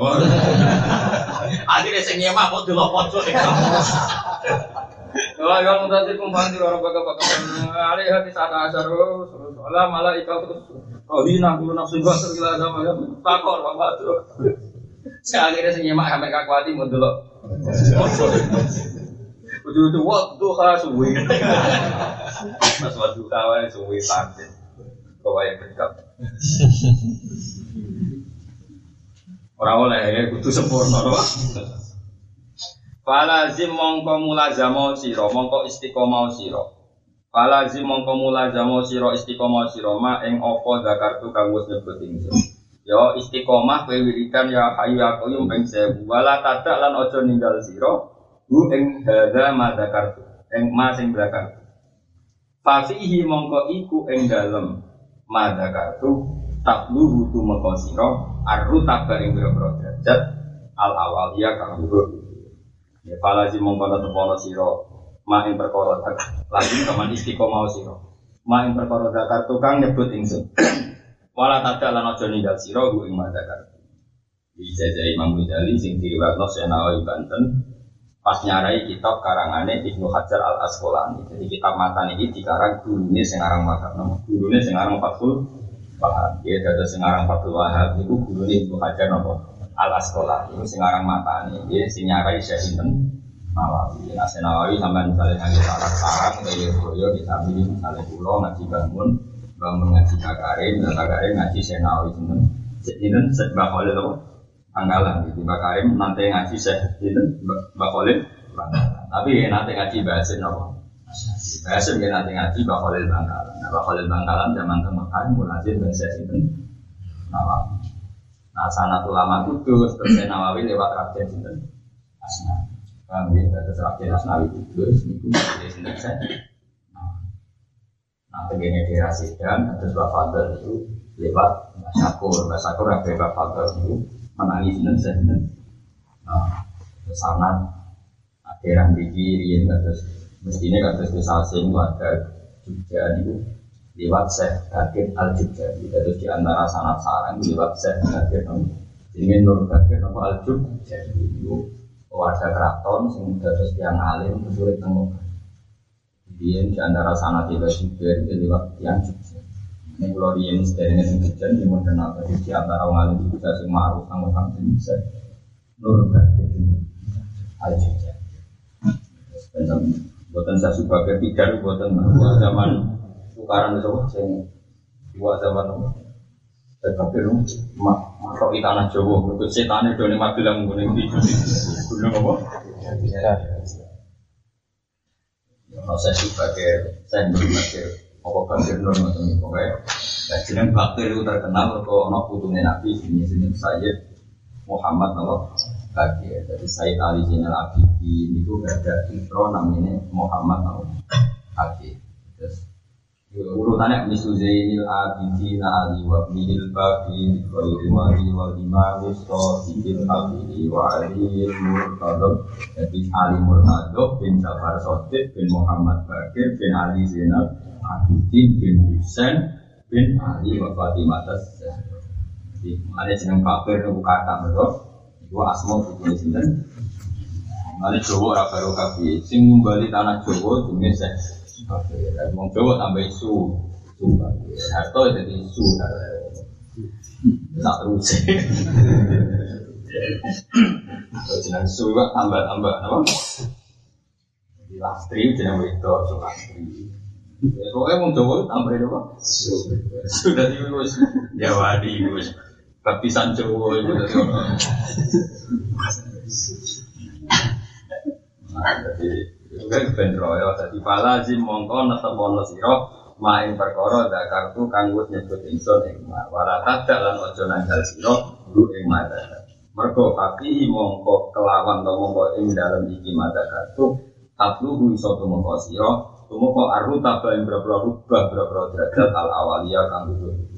[LAUGHS] Akhirnya sing nyemak kok delok pojok. Wah, yang tadi kumpang di orang bapak bapak alih hati saat asar Allah malah ikut terus oh hina kulo nafsu gua tergila sama ya takor bapak tuh. Sekali sing nyemak sampai kakuati mau delok Ujung-ujung waktu khas suwi. Mas waktu kawan suwi pantai. Kau yang dekat. Orang oleh ya kudu sempurna doa. Falazim mongko mulazamo siro, mongko istiqomah siro. Falazim mongko mulazamo siro istiqomah siro ma ing opo zakartu kang wis nyebut ingsun. Yo istiqomah kowe wiridan ya hayu ya qayyum ping 1000. Wala tadak lan aja ninggal sira hu ing hadza ma zakartu. Ing ma sing zakartu. Fasihi mongko iku ing dalem ma zakartu takluhu tu mongko sira arru tabar ing biro derajat al awaliyah kang dhuwur. Ya falazi mongko tepono sira ma ing perkara lagi teman istiqomah sira. Ma ing perkara zakartu kang nyebut ingsun. [CLEARS THROAT] Wala tada lan aja ninggal sira ku ing madakar. Dijajah Imam Ghazali sing diriwayatno Senawi Banten pas nyarai kitab karangane Ibnu Hajar Al Asqalani. Jadi kitab mata ini dikarang gurune sing aran makam nama gurune sing aran Fathul Wahab. Ya dadi sing aran Fathul Wahab iku gurune Ibnu Hajar napa Al Asqalani. Iku sing aran mata ini dia sing nyarai Syekh Sinten Nawawi. Nah sampai misalnya ngaji sarang-sarang kayak Boyo kita misalnya pulau ngaji bangun bangun ngaji kakarim, dan kakarim ngaji senawi sinten. Sinten sebab oleh apa? Anggalan gitu. Kakarim nanti ngaji seh sinten Mbak Khalil. Tapi nanti ngaji bahasin apa? Bahasin dia nanti ngaji Mbak Khalil Bangkalan. Nah, Mbak Khalil Bangkalan zaman ke Mekah mulazim bahasa sinten Nawawi. Nah, sanat ulama kudus terus Nawawi lewat rakyat sinten Asnawi. Paham ya? Terus rakyat Asnawi kudus niku sinten saya. Nah, begini di Rasidan, terus Mbak Fadl itu lewat Mbak Syakur, Mbak Syakur yang Mbak Fadl itu menangis dan sedih. Nah, sana akhiran di kiri, terus mestinya terus bisa asing warga Jogja itu lewat Syekh Bakir Al Jogja, terus di antara sanat sarang lewat Syekh Bakir ini Nur Bakir Al Jogja itu warga keraton sing terus yang alim sulit temukan dia di antara sana tiba juga itu lewat yang juga. Ini kalau dia ini hujan, dia mau kenal di antara orang alim juga sing maruf, angkat angkat bisa. Nur itu aja. Dan buatan saya suka ketiga, buatan zaman tukaran itu sing Dua zaman dan kafir mak makro di tanah Jawa, berikut setan itu nih mati dalam gunung di gunung apa? Ya, saya sebagai saya apa kafir nur itu pokoknya. Nah, jeneng bakir itu terkenal kok ono putunya Nabi ini sini Sayyid Muhammad Allah Bakir. Jadi Sayyid Ali Zainal Abidin itu ada intro namanya Muhammad Allah Bakir. Terus urutannya misu zainil abidin ali wa bihil baqi wa ilmari wa imami sohibil abidi wa aliyil murtadab jadi Ali Murtadab bin Jafar Sotik bin Muhammad Bakir bin Ali Zainal Abidin bin Husain bin Ali wa Fatimah Tas jadi ada jeneng Bakir itu kata mereka itu asma bukunya sinten Mari Jawa ora baru kabeh sing ngumbali tanah Jawa jenenge Wong Jawa tambah isu. Harto jadi isu. Tak terus. Jenang isu tambah-tambah apa? Di lastri jenang wedok so lastri. Pokoknya wong Jawa tambah apa? Sudah di wis Jawa di wis baptisan Jawa itu. Jadi Kan ben royo dadi falazim mongko netemono sira main perkara zakartu kang wis nyebut ingsun ing wala tadak lan aja nanggal sira guru ing mata. Mergo papi mongko kelawan to mongko ing dalem iki mata kartu tatlu iso tumeka sira tumeka aru tabah ing boro-boro rubah boro-boro derajat al awaliyah kang dudu